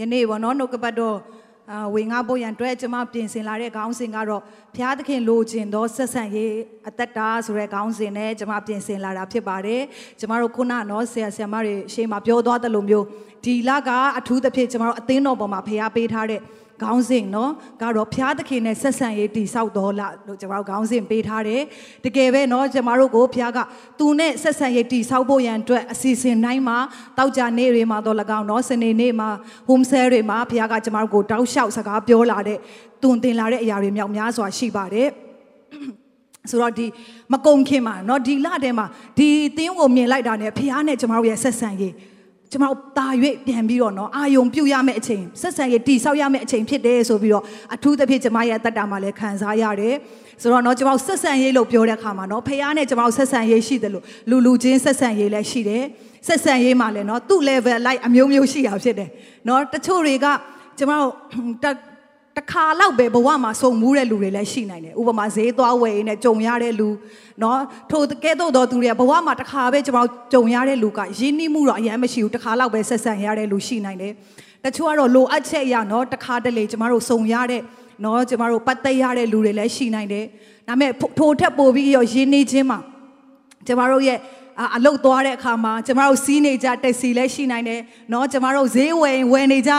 ယနေ့ပေါ့နော်နှုတ်ကပတ်တော်အာဝေငါဖို့ရန်အတွက်ကျွန်မပြင်ဆင်လာတဲ့ခေါင်းစဉ်ကတော့ဘုရားသခင်လိုချင်သောဆက်ဆံရေးအသက်တာဆိုတဲ့ခေါင်းစဉ်နဲ့ကျွန်မပြင်ဆင်လာတာဖြစ်ပါတယ်ကျွန်မတို့ခုနနော်ဆရာဆရာမတွေရှေ့မှာပြောသွားသလိုမျိုးဒီလကအထူးသဖြင့်ကျွန်မတို့အသင်းတော်ပေါ်မှာဖရားပေးထားတဲ့ ခေါင်းစဉ်နော်ကတော့ဖျားသခင်နဲ့ဆက်ဆံရေးတိဆောက်တော်လာလို့ကျွန်တော်ခေါင်းစဉ်ပေးထားတယ်တကယ်ပဲနော်ကျွန်တော်တို့ကိုဖျားကသူနဲ့ဆက်ဆံရေးတိဆောက်ဖို့ရန်အတွက်အစီအစဉ်တိုင်းမှာတောက်ကြနေတွေမှာတော့၎င်းနော်စနေနေ့မှာ home sale တွေမှာဖျားကကျွန်တော်တို့ကိုတောက်လျှောက်စကားပြောလာတဲ့တွင်တင်လာတဲ့အရာတွေမြောက်များစွာရှိပါတယ်ဆိုတော့ဒီမကုံခင်မှာเนาะဒီလထဲမှာဒီသင်းကိုမြင်လိုက်တာ ਨੇ ဖះနဲ့ကျမတို့ရဲ့ဆက်ဆံရေး ကျမတို့တာ၍ပြန်ပြီးတော့နော်အာယုံပြုတ်ရမယ့်အချိန်ဆက်ဆံရေးတိဆောက်ရမယ့်အချိန်ဖြစ်တယ်ဆိုပြီးတော့အထူးသဖြင့်ကျမရဲ့တက်တာမှာလည်းခံစားရတယ်ဆိုတော့နော်ကျမတို့ဆက်ဆံရေးလို့ပြောတဲ့အခါမှာနော်ဖခင်နဲ့ကျမတို့ဆက်ဆံရေးရှိတယ်လို့လူလူချင်းဆက်ဆံရေးလည်းရှိတယ်ဆက်ဆံရေးမှာလည်းနော်သူ့ level လိုက်အမျိုးမျိုးရှိတာဖြစ်တယ်နော်တချို့တွေကကျမတို့ တခါလောက်ပဲဘဝမှာစုံမှုတဲ့လူတွေလည်းရှိနိုင်တယ်ဥပမာဈေးသွားဝယ်နေကြုံရတဲ့လူเนาะထိုကဲ့သို့သောသူတွေကဘဝမှာတခါပဲကျွန်တော်ကြုံရတဲ့လူကရင်းနှီးမှုတော့အရင်မရှိဘူးတခါလောက်ပဲဆက်ဆံရတဲ့လူရှိနိုင်တယ်တချို့ကတော့လိုအပ်ချက်ရเนาะတခါတလေကျွန်တော်တို့စုံရတဲ့เนาะကျွန်တော်တို့ပတ်သက်ရတဲ့လူတွေလည်းရှိနိုင်တယ်ဒါပေမဲ့ထိုထက်ပိုပြီးရောရင်းနှီးခြင်းမှာကျွန်တော်တို့ရဲ့အလုတ်သွားတဲ့အခါမှာကျမတို့စီးနေကြတက်စီလည်းရှိနိုင်တယ်เนาะကျမတို့ဈေးဝယ်ဝယ်နေကြ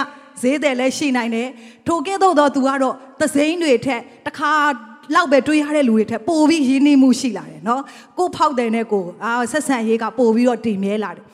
ဈေးတယ်လည်းရှိနိုင်တယ်ထိုကဲ့သို့သောသူကတော့သစိမ်းတွေထက်တခါလောက်ပဲတွေးရတဲ့လူတွေထက်ပိုပြီးရင်းနှီးမှုရှိလာတယ်နော်ကိုဖောက်တယ်နဲ့ကိုအာဆက်ဆံရေးကပိုပြီးတော့တည်မြဲလာတယ်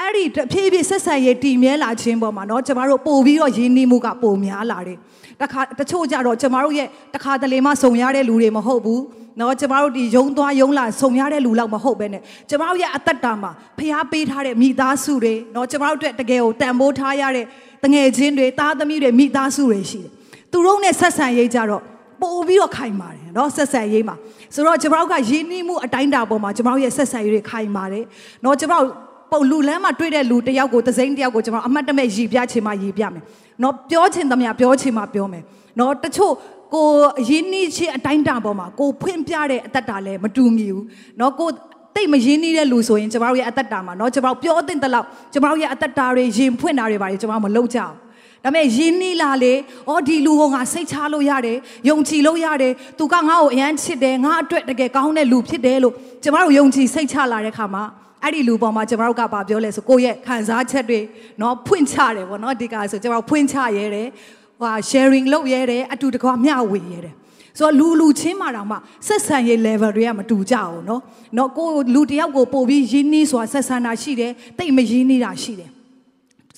အဲ့ဒီဖြည်းဖြည်းဆက်ဆံရေးတည်မြဲလာခြင်းပေါ်မှာเนาะကျမတို့ပို့ပြီးတော့ရင်းနှီးမှုကပိုများလာတယ် တခါတချို့ကြတော့ကျမတို့ရဲ့တခါတလေမှစုံရတဲ့လူတွေမဟုတ်ဘူးနော်ကျမတို့ဒီယုံသွားယုံလာစုံရတဲ့လူလောက်မဟုတ်ပဲနဲ့ကျမတို့ရဲ့အသက်တာမှာဖျားပေးထားတဲ့မိသားစုတွေနော်ကျမတို့အတွက်တကယ်ကိုတန်ဖိုးထားရတဲ့တငယ်ချင်းတွေတားသမီးတွေမိသားစုတွေရှိတယ်သူတို့နဲ့ဆက်ဆံရေးကြတော့ပို့ပြီးတော့ခိုင်ပါတယ်နော်ဆက်ဆံရေးမှာဆိုတော့ကျမတို့ကရင်းနှီးမှုအတိုင်းတာပေါ်မှာကျမတို့ရဲ့ဆက်ဆံရေးတွေခိုင်ပါတယ်နော်ကျမတို့ပုံလူလမ်းမှာတွေ့တဲ့လူတယောက်ကိုသစိမ့်တယောက်ကိုကျွန်တော်အမှတ်တမဲ့ရည်ပြချင်မှရည်ပြမယ် နော်ပြောချင်သမျှပြောချင်မှပြောမယ်နော်တချို့ကိုရင်းနှီးခြင်းအတိုင်းတာပေါ်မှာကိုဖွင့်ပြတဲ့အတ္တတာလည်းမတူငီဘူးနော်ကိုတိတ်မရင်းနှီးတဲ့လူဆိုရင်ကျွန်တော်ရဲ့အတ္တတာမှာနော်ကျွန်တော်ပြောတဲ့တလောက်ကျွန်တော်ရဲ့အတ္တတာတွေရင်ဖွင့်တာတွေပါလေကျွန်တော်မလုပ်ကြဘူးဒါပေမဲ့ရင်းနှီးလာလေအော်ဒီလူဟောငါစိတ်ချလို့ရတယ်ယုံကြည်လို့ရတယ်သူကငါ့ကိုအယမ်းချစ်တယ်ငါအတွက်တကယ်ကောင်းတဲ့လူဖြစ်တယ်လို့ကျွန်တော်ယုံကြည်စိတ်ချလာတဲ့ခါမှာ အဲ့ဒီလူပေါ်မှာကျွန်တော်တို့ကပြောလဲဆိုကိုယ့်ရဲ့ခံစားချက်တွေเนาะဖွင့်ချတယ်ပေါ့เนาะဒီကဆိုကျွန်တော်ဖွင့်ချရဲတယ်ဟို sharing လုပ်ရဲတယ်အတူတကွမျှဝေရဲတယ်ဆိုတော့လူလူချင်းမှာတောင်မှဆက်ဆံရေး level တွေကမတူကြဘူးเนาะเนาะကိုလူတယောက်ကိုပို့ပြီးရင်းနှီးဆိုတာဆက်ဆံတာရှိတယ်တိတ်မရင်းနှီးတာရှိတယ်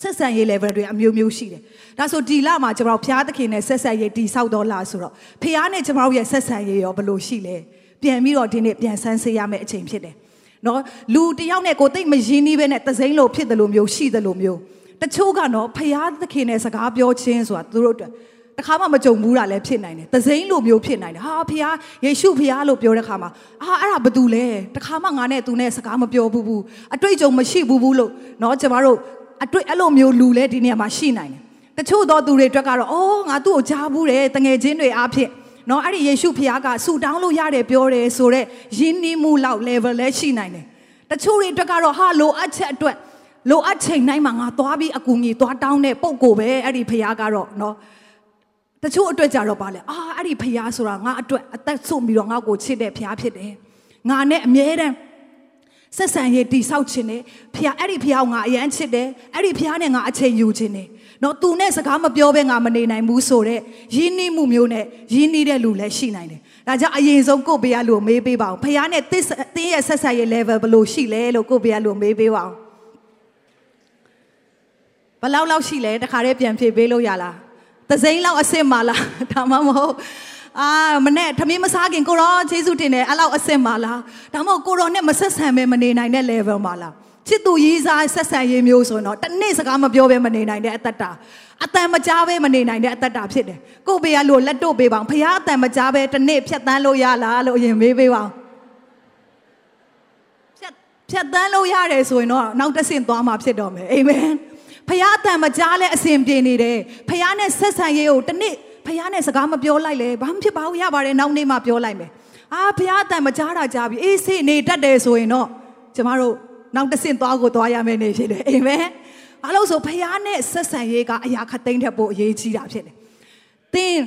ဆက်ဆံရေး level တွေအမျိုးမျိုးရှိတယ်ဒါဆိုဒီလမှာကျွန်တော်ဘုရားသခင်နဲ့ဆက်ဆံရေးတည်ဆောက်တော်လာဆိုတော့ဖခင်နဲ့ကျွန်တော်ရဲ့ဆက်ဆံရေးရောဘယ်လိုရှိလဲပြန်ပြီးတော့ဒီနေ့ပြန်ဆန်းစစ်ရမယ့်အချိန်ဖြစ်တယ် နော်လူတယောက်နဲ့ကိုတိတ်မရင်းနှီးပဲနဲ့သစိမ်းလို့ဖြစ်တယ်လို့မျိုးရှိတယ်လို့မျိုးတချို့ကနော်ဖခင်သခင်နဲ့စကားပြောခြင်းဆိုတာသူတို့အတွက်တခါမှမကြုံဘူးတာလည်းဖြစ်နိုင်တယ်။သစိမ်းလိုမျိုးဖြစ်နိုင်တယ်။ဟာဖះယေရှုဖះလို့ပြောတဲ့ခါမှာအာအဲ့ဒါဘာတူလဲ။တခါမှငါနဲ့သူနဲ့စကားမပြောဘူးဘူး။အတွေ့အကြုံမရှိဘူးဘူးလို့เนาะကျမတို့အတွေ့အဲ့လိုမျိုးလူလဲဒီနေရာမှာရှိနိုင်တယ်။တချို့သောသူတွေအတွက်ကတော့အော်ငါသူ့ကိုကြားဘူးတယ်တငယ်ချင်းတွေအားဖြင့် နော်အဲ့ဒီယေရှုဖះကဆူတောင်းလို့ရတယ်ပြောတယ်ဆိုတော့ယဉ်နီးမှုလောက် level လဲရှိနိုင်တယ်။တချို့တွေအတွက်ကတော့ဟာလိုအပ်ချက်အတွက်လိုအပ်ချိန်တိုင်းမှာငါသွားပြီးအကူအညီသွားတောင်းတဲ့ပုံကိုပဲအဲ့ဒီဖះကတော့နော်တချို့အတွက်ကြတော့ပါလေအာအဲ့ဒီဖះဆိုတာငါအတွက်အသက်ဆုံးပြီးတော့ငါ့ကိုချစ်တဲ့ဖះဖြစ်တယ်ငါနဲ့အမြဲတမ်းဆက်ဆံရေးတိဆောက်ခြင်းနဲ့ဖះအဲ့ဒီဖះကိုငါအရန်ချစ်တယ်အဲ့ဒီဖះနဲ့ငါအချိန်ယူခြင်းနဲ့ နော်သူနဲ့စကားမပြောဘဲငါမနေနိုင်ဘူးဆိုတော့ရင်းနှီးမှုမျိုးနဲ့ရင်းနှီးတဲ့လူလည်းရှိနိုင်တယ်ဒါကြောင့်အရင်ဆုံးကိုဘေးကလူကိုမေးပေးပါအောင်ဖះနဲ့တင်းတင်းရဲ့ဆက်ဆံရေး level ဘယ်လိုရှိလဲလို့ကိုဘေးကလူကိုမေးပေးပါအောင်ဘယ်လောက်လောက်ရှိလဲတခါတည်းပြန်ဖြေပေးလို့ရလားသစိမ်းလောက်အစ်စ်မလားဒါမှမဟုတ်အာမနဲ့ထမင်းမစားခင်ကိုရောယေရှုတင်တယ်အဲ့လောက်အစ်စ်မလားဒါမှမဟုတ်ကိုရောနဲ့မဆက်ဆံပဲမနေနိုင်တဲ့ level မလား ချစ်သူရေးစားဆက်ဆံရေးမျိုးဆိုတော့တနေ့စကားမပြောဘဲမနေနိုင်တဲ့အသက်တာအတန်မကြားဘဲမနေနိုင်တဲ့အသက်တာဖြစ်တယ်ကိုဘေးကလို့လက်တို့ပေးပါအောင်ဖခင်အတန်မကြားဘဲတနေ့ဖြတ်တန်းလို့ရလားလို့အရင်မေးပေးပါအောင်ဖြတ်ဖြတ်တန်းလို့ရတယ်ဆိုရင်တော့နောက်တစ်ဆင့်သွားမှာဖြစ်တော့မယ်အာမင်ဖခင်အတန်မကြားလဲအစဉ်ပြေနေတယ်ဖခင်နဲ့ဆက်ဆံရေးကိုတနေ့ဖခင်နဲ့စကားမပြောလိုက်လေဘာမှဖြစ်ပါဘူးရပါတယ်နောက်နေ့မှပြောလိုက်မယ်အာဖခင်အတန်မကြားတာကြားပြီအေးဆေးနေတတ်တယ်ဆိုရင်တော့ကျမတို့ နောက်တစ်ဆင့်သွားကိုသွားရမယ်နေဖြစ်တယ်အာမင်ဘာလို့ဆိုဖခင်နဲ့ဆက်ဆံရေးကအရာခသိမ့်တဲ့ပို့အရေးကြီးတာဖြစ်တယ်သင်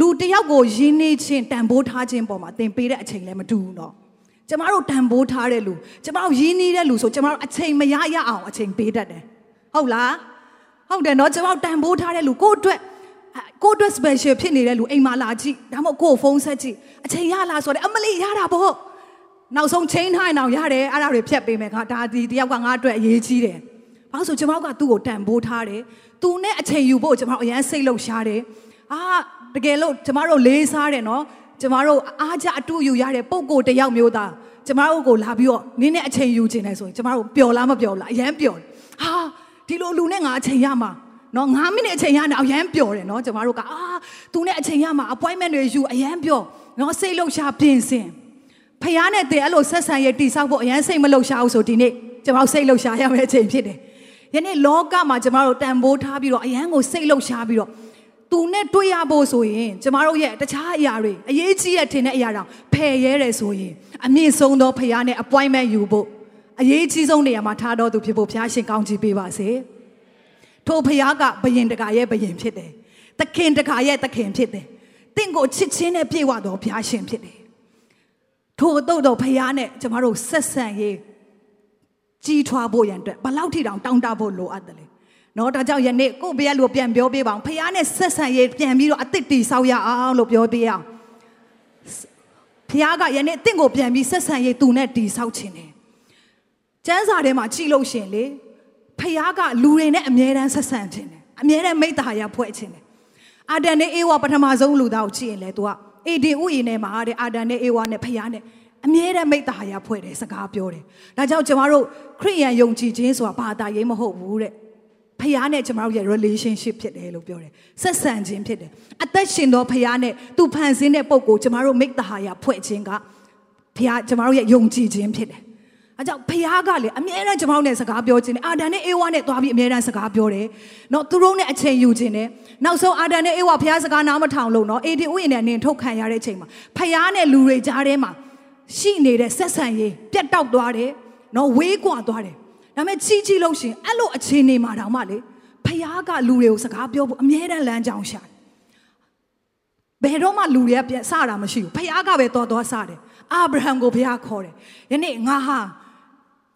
လူတယောက်ကိုယဉ်နေခြင်းတန်ဖိုးထားခြင်းပေါ်မှာသင်ပေးတဲ့အချိန်လည်းမတူဘူးနော်ကျမတို့တန်ဖိုးထားတဲ့လူကျမတို့ရင်းနှီးတဲ့လူဆိုကျမတို့အချိန်မရရအောင်အချိန်ပေးတတ်တယ်ဟုတ်လားဟုတ်တယ်နော်ကျမတို့တန်ဖိုးထားတဲ့လူကိုယ့်အတွက်ကိုယ့်အတွက် special ဖြစ်နေတဲ့လူအိမ်မှာလာကြည့်ဒါမှမဟုတ်ကိုယ့်ဖုန်းဆက်ကြည့်အချိန်ရလားဆိုတော့အမလေးရတာပေါ့ နောက်ဆုံးချိန်ထားရင်တော့ရတယ်အဲ့ဒါတွေဖြတ်ပေးမယ်ခါဒါဒီတယောက်ကငါ့အတွက်အရေးကြီးတယ်ဘာလို့ဆိုကျမတို့ကသူ့ကိုတန်ဖိုးထားတယ်သူနဲ့အချိန်ယူဖို့ကျမတို့အရန်စိတ်လှုပ်ရှားတယ်အာတကယ်လို့ကျမတို့လေးစားတယ်နော်ကျမတို့အားကြအတူယူရတဲ့ပုံကိုတယောက်မျိုးသားကျမတို့ကိုလာပြီးတော့နင်းနဲ့အချိန်ယူခြင်းလဲဆိုရင်ကျမတို့ပျော်လားမပျော်လားအရန်ပျော်တယ်ဟာဒီလိုလူနဲ့ငါအချိန်ရမှာနော်9မိနစ်အချိန်ရနေအရန်ပျော်တယ်နော်ကျမတို့ကအာသူနဲ့အချိန်ရမှာ appointment တွေယူအရန်ပျော်နော်စိတ်လှုပ်ရှားပြင်ဆင် ဖះနဲ့တည်းအဲ့လိုဆက်ဆံရေးတိဆောက်ဖို့အရန်စိတ်မလှုပ်ရှားဘူးဆိုဒီနေ့ကျမတို့စိတ်လှုပ်ရှားရမယ့်အချိန်ဖြစ်တယ်ယနေ့လောကမှာကျမတို့တန်ဖိုးထားပြီးတော့အရန်ကိုစိတ်လှုပ်ရှားပြီးတော့သူနဲ့တွေ့ရဖို့ဆိုရင်ကျမတို့ရဲ့တခြားအရာတွေအရေးကြီးတဲ့ထင်တဲ့အရာတောင်ဖယ်ရဲတယ်ဆိုရင်အမြင့်ဆုံးသောဖခင်နဲ့ appointment ယူဖို့အရေးကြီးဆုံးနေရာမှာထားတော်သူဖြစ်ဖို့ဘုရားရှင်ကောင်းချီးပေးပါစေထိုဖခင်ကဘယင်တကာရဲ့ဘယင်ဖြစ်တယ်သခင်တကာရဲ့သခင်ဖြစ်တယ်တင့်ကိုချစ်ချင်းနဲ့ပြေဝတော်ဘုရားရှင်ဖြစ်တယ် ထို့တော့ဖခင်နဲ့ကျမတို့ဆက်ဆံရေးကြီးထွားဖို့ရန်အတွက်ဘလောက်ထိတောင်တောင်းတဖို့လိုအပ်တယ်လေနော်ဒါကြောင့်ယနေ့ကို့ဘုရားလူပြန်ပြောပေးပါအောင်ဖခင်နဲ့ဆက်ဆံရေးပြန်ပြီးတော့အသစ်တည်ဆောက်ရအောင်လို့ပြောပေးအောင်ဖခင်ကယနေ့တင့်ကိုပြန်ပြီးဆက်ဆံရေးသူနဲ့တည်ဆောက်ခြင်းတယ်ကျမ်းစာထဲမှာကြည့်လို့ရှင်လေဖခင်ကလူတွေနဲ့အမြဲတမ်းဆက်ဆံခြင်းတယ်အမြဲတမ်းမိတ္တာရဖွဲ့ခြင်းတယ်အာဒန်နဲ့အေဝါပထမဆုံးလူသားကိုကြည့်ရင်လေ तू က အေဒီဥယျာဉ်ထဲမှာတဲ့အာဒန်နဲ့အေဝါနဲ့ဖခင်နဲ့အမြဲတမ်းမိတ္တာရဖွဲ့တယ်စကားပြောတယ်ဒါကြောင့်ကျမတို့ခရိယန်ယုံကြည်ခြင်းဆိုတာဘာသာရေးမဟုတ်ဘူးတဲ့ဖះနဲ့ကျမတို့ရဲ့ relationship ဖြစ်တယ်လို့ပြောတယ်ဆက်ဆံခြင်းဖြစ်တယ်အသက်ရှင်သောဖះနဲ့သူဖန်ဆင်းတဲ့ပုံကိုကျမတို့မိတ္တဟာယဖွဲ့ခြင်းကဖះကျမတို့ရဲ့ယုံကြည်ခြင်းဖြစ်တယ် အဲကြောင့်ဖះကလေအမြဲတမ်းကျမတို့နဲ့စကားပြောခြင်းနဲ့အာဒန်နဲ့အေဝါနဲ့သွားပြီးအမြဲတမ်းစကားပြောတယ်။နော်သူတို့နဲ့အချိန်ယူခြင်းနဲ့နောက်ဆုံးအာဒန်နဲ့အေဝါဖះစကားနားမထောင်လို့နော်အေဒီဥယျာဉ်နဲ့နင်ထုတ်ခံရတဲ့အချိန်မှာဖះနဲ့လူတွေကြားထဲမှာရှိနေတဲ့ဆက်ဆံရေးပြတ်တောက်သွားတယ်။နော်ဝေးကွာသွားတယ်ဒါပေမဲ့ကြီးကြီးလို့ရှင်အဲ့လိုအခြေအနေမှာတောင်မှလေဖခင်ကလူတွေကိုစကားပြောဖို့အမြဲတမ်းလမ်းကြောင်းရှာတယ်ဘယ်တော့မှလူတွေကပြန်စတာမရှိဘူးဖခင်ကပဲတော်တော်စတယ်အာဗြဟံကိုဖခင်ခေါ်တယ်ယနေ့ငါဟာ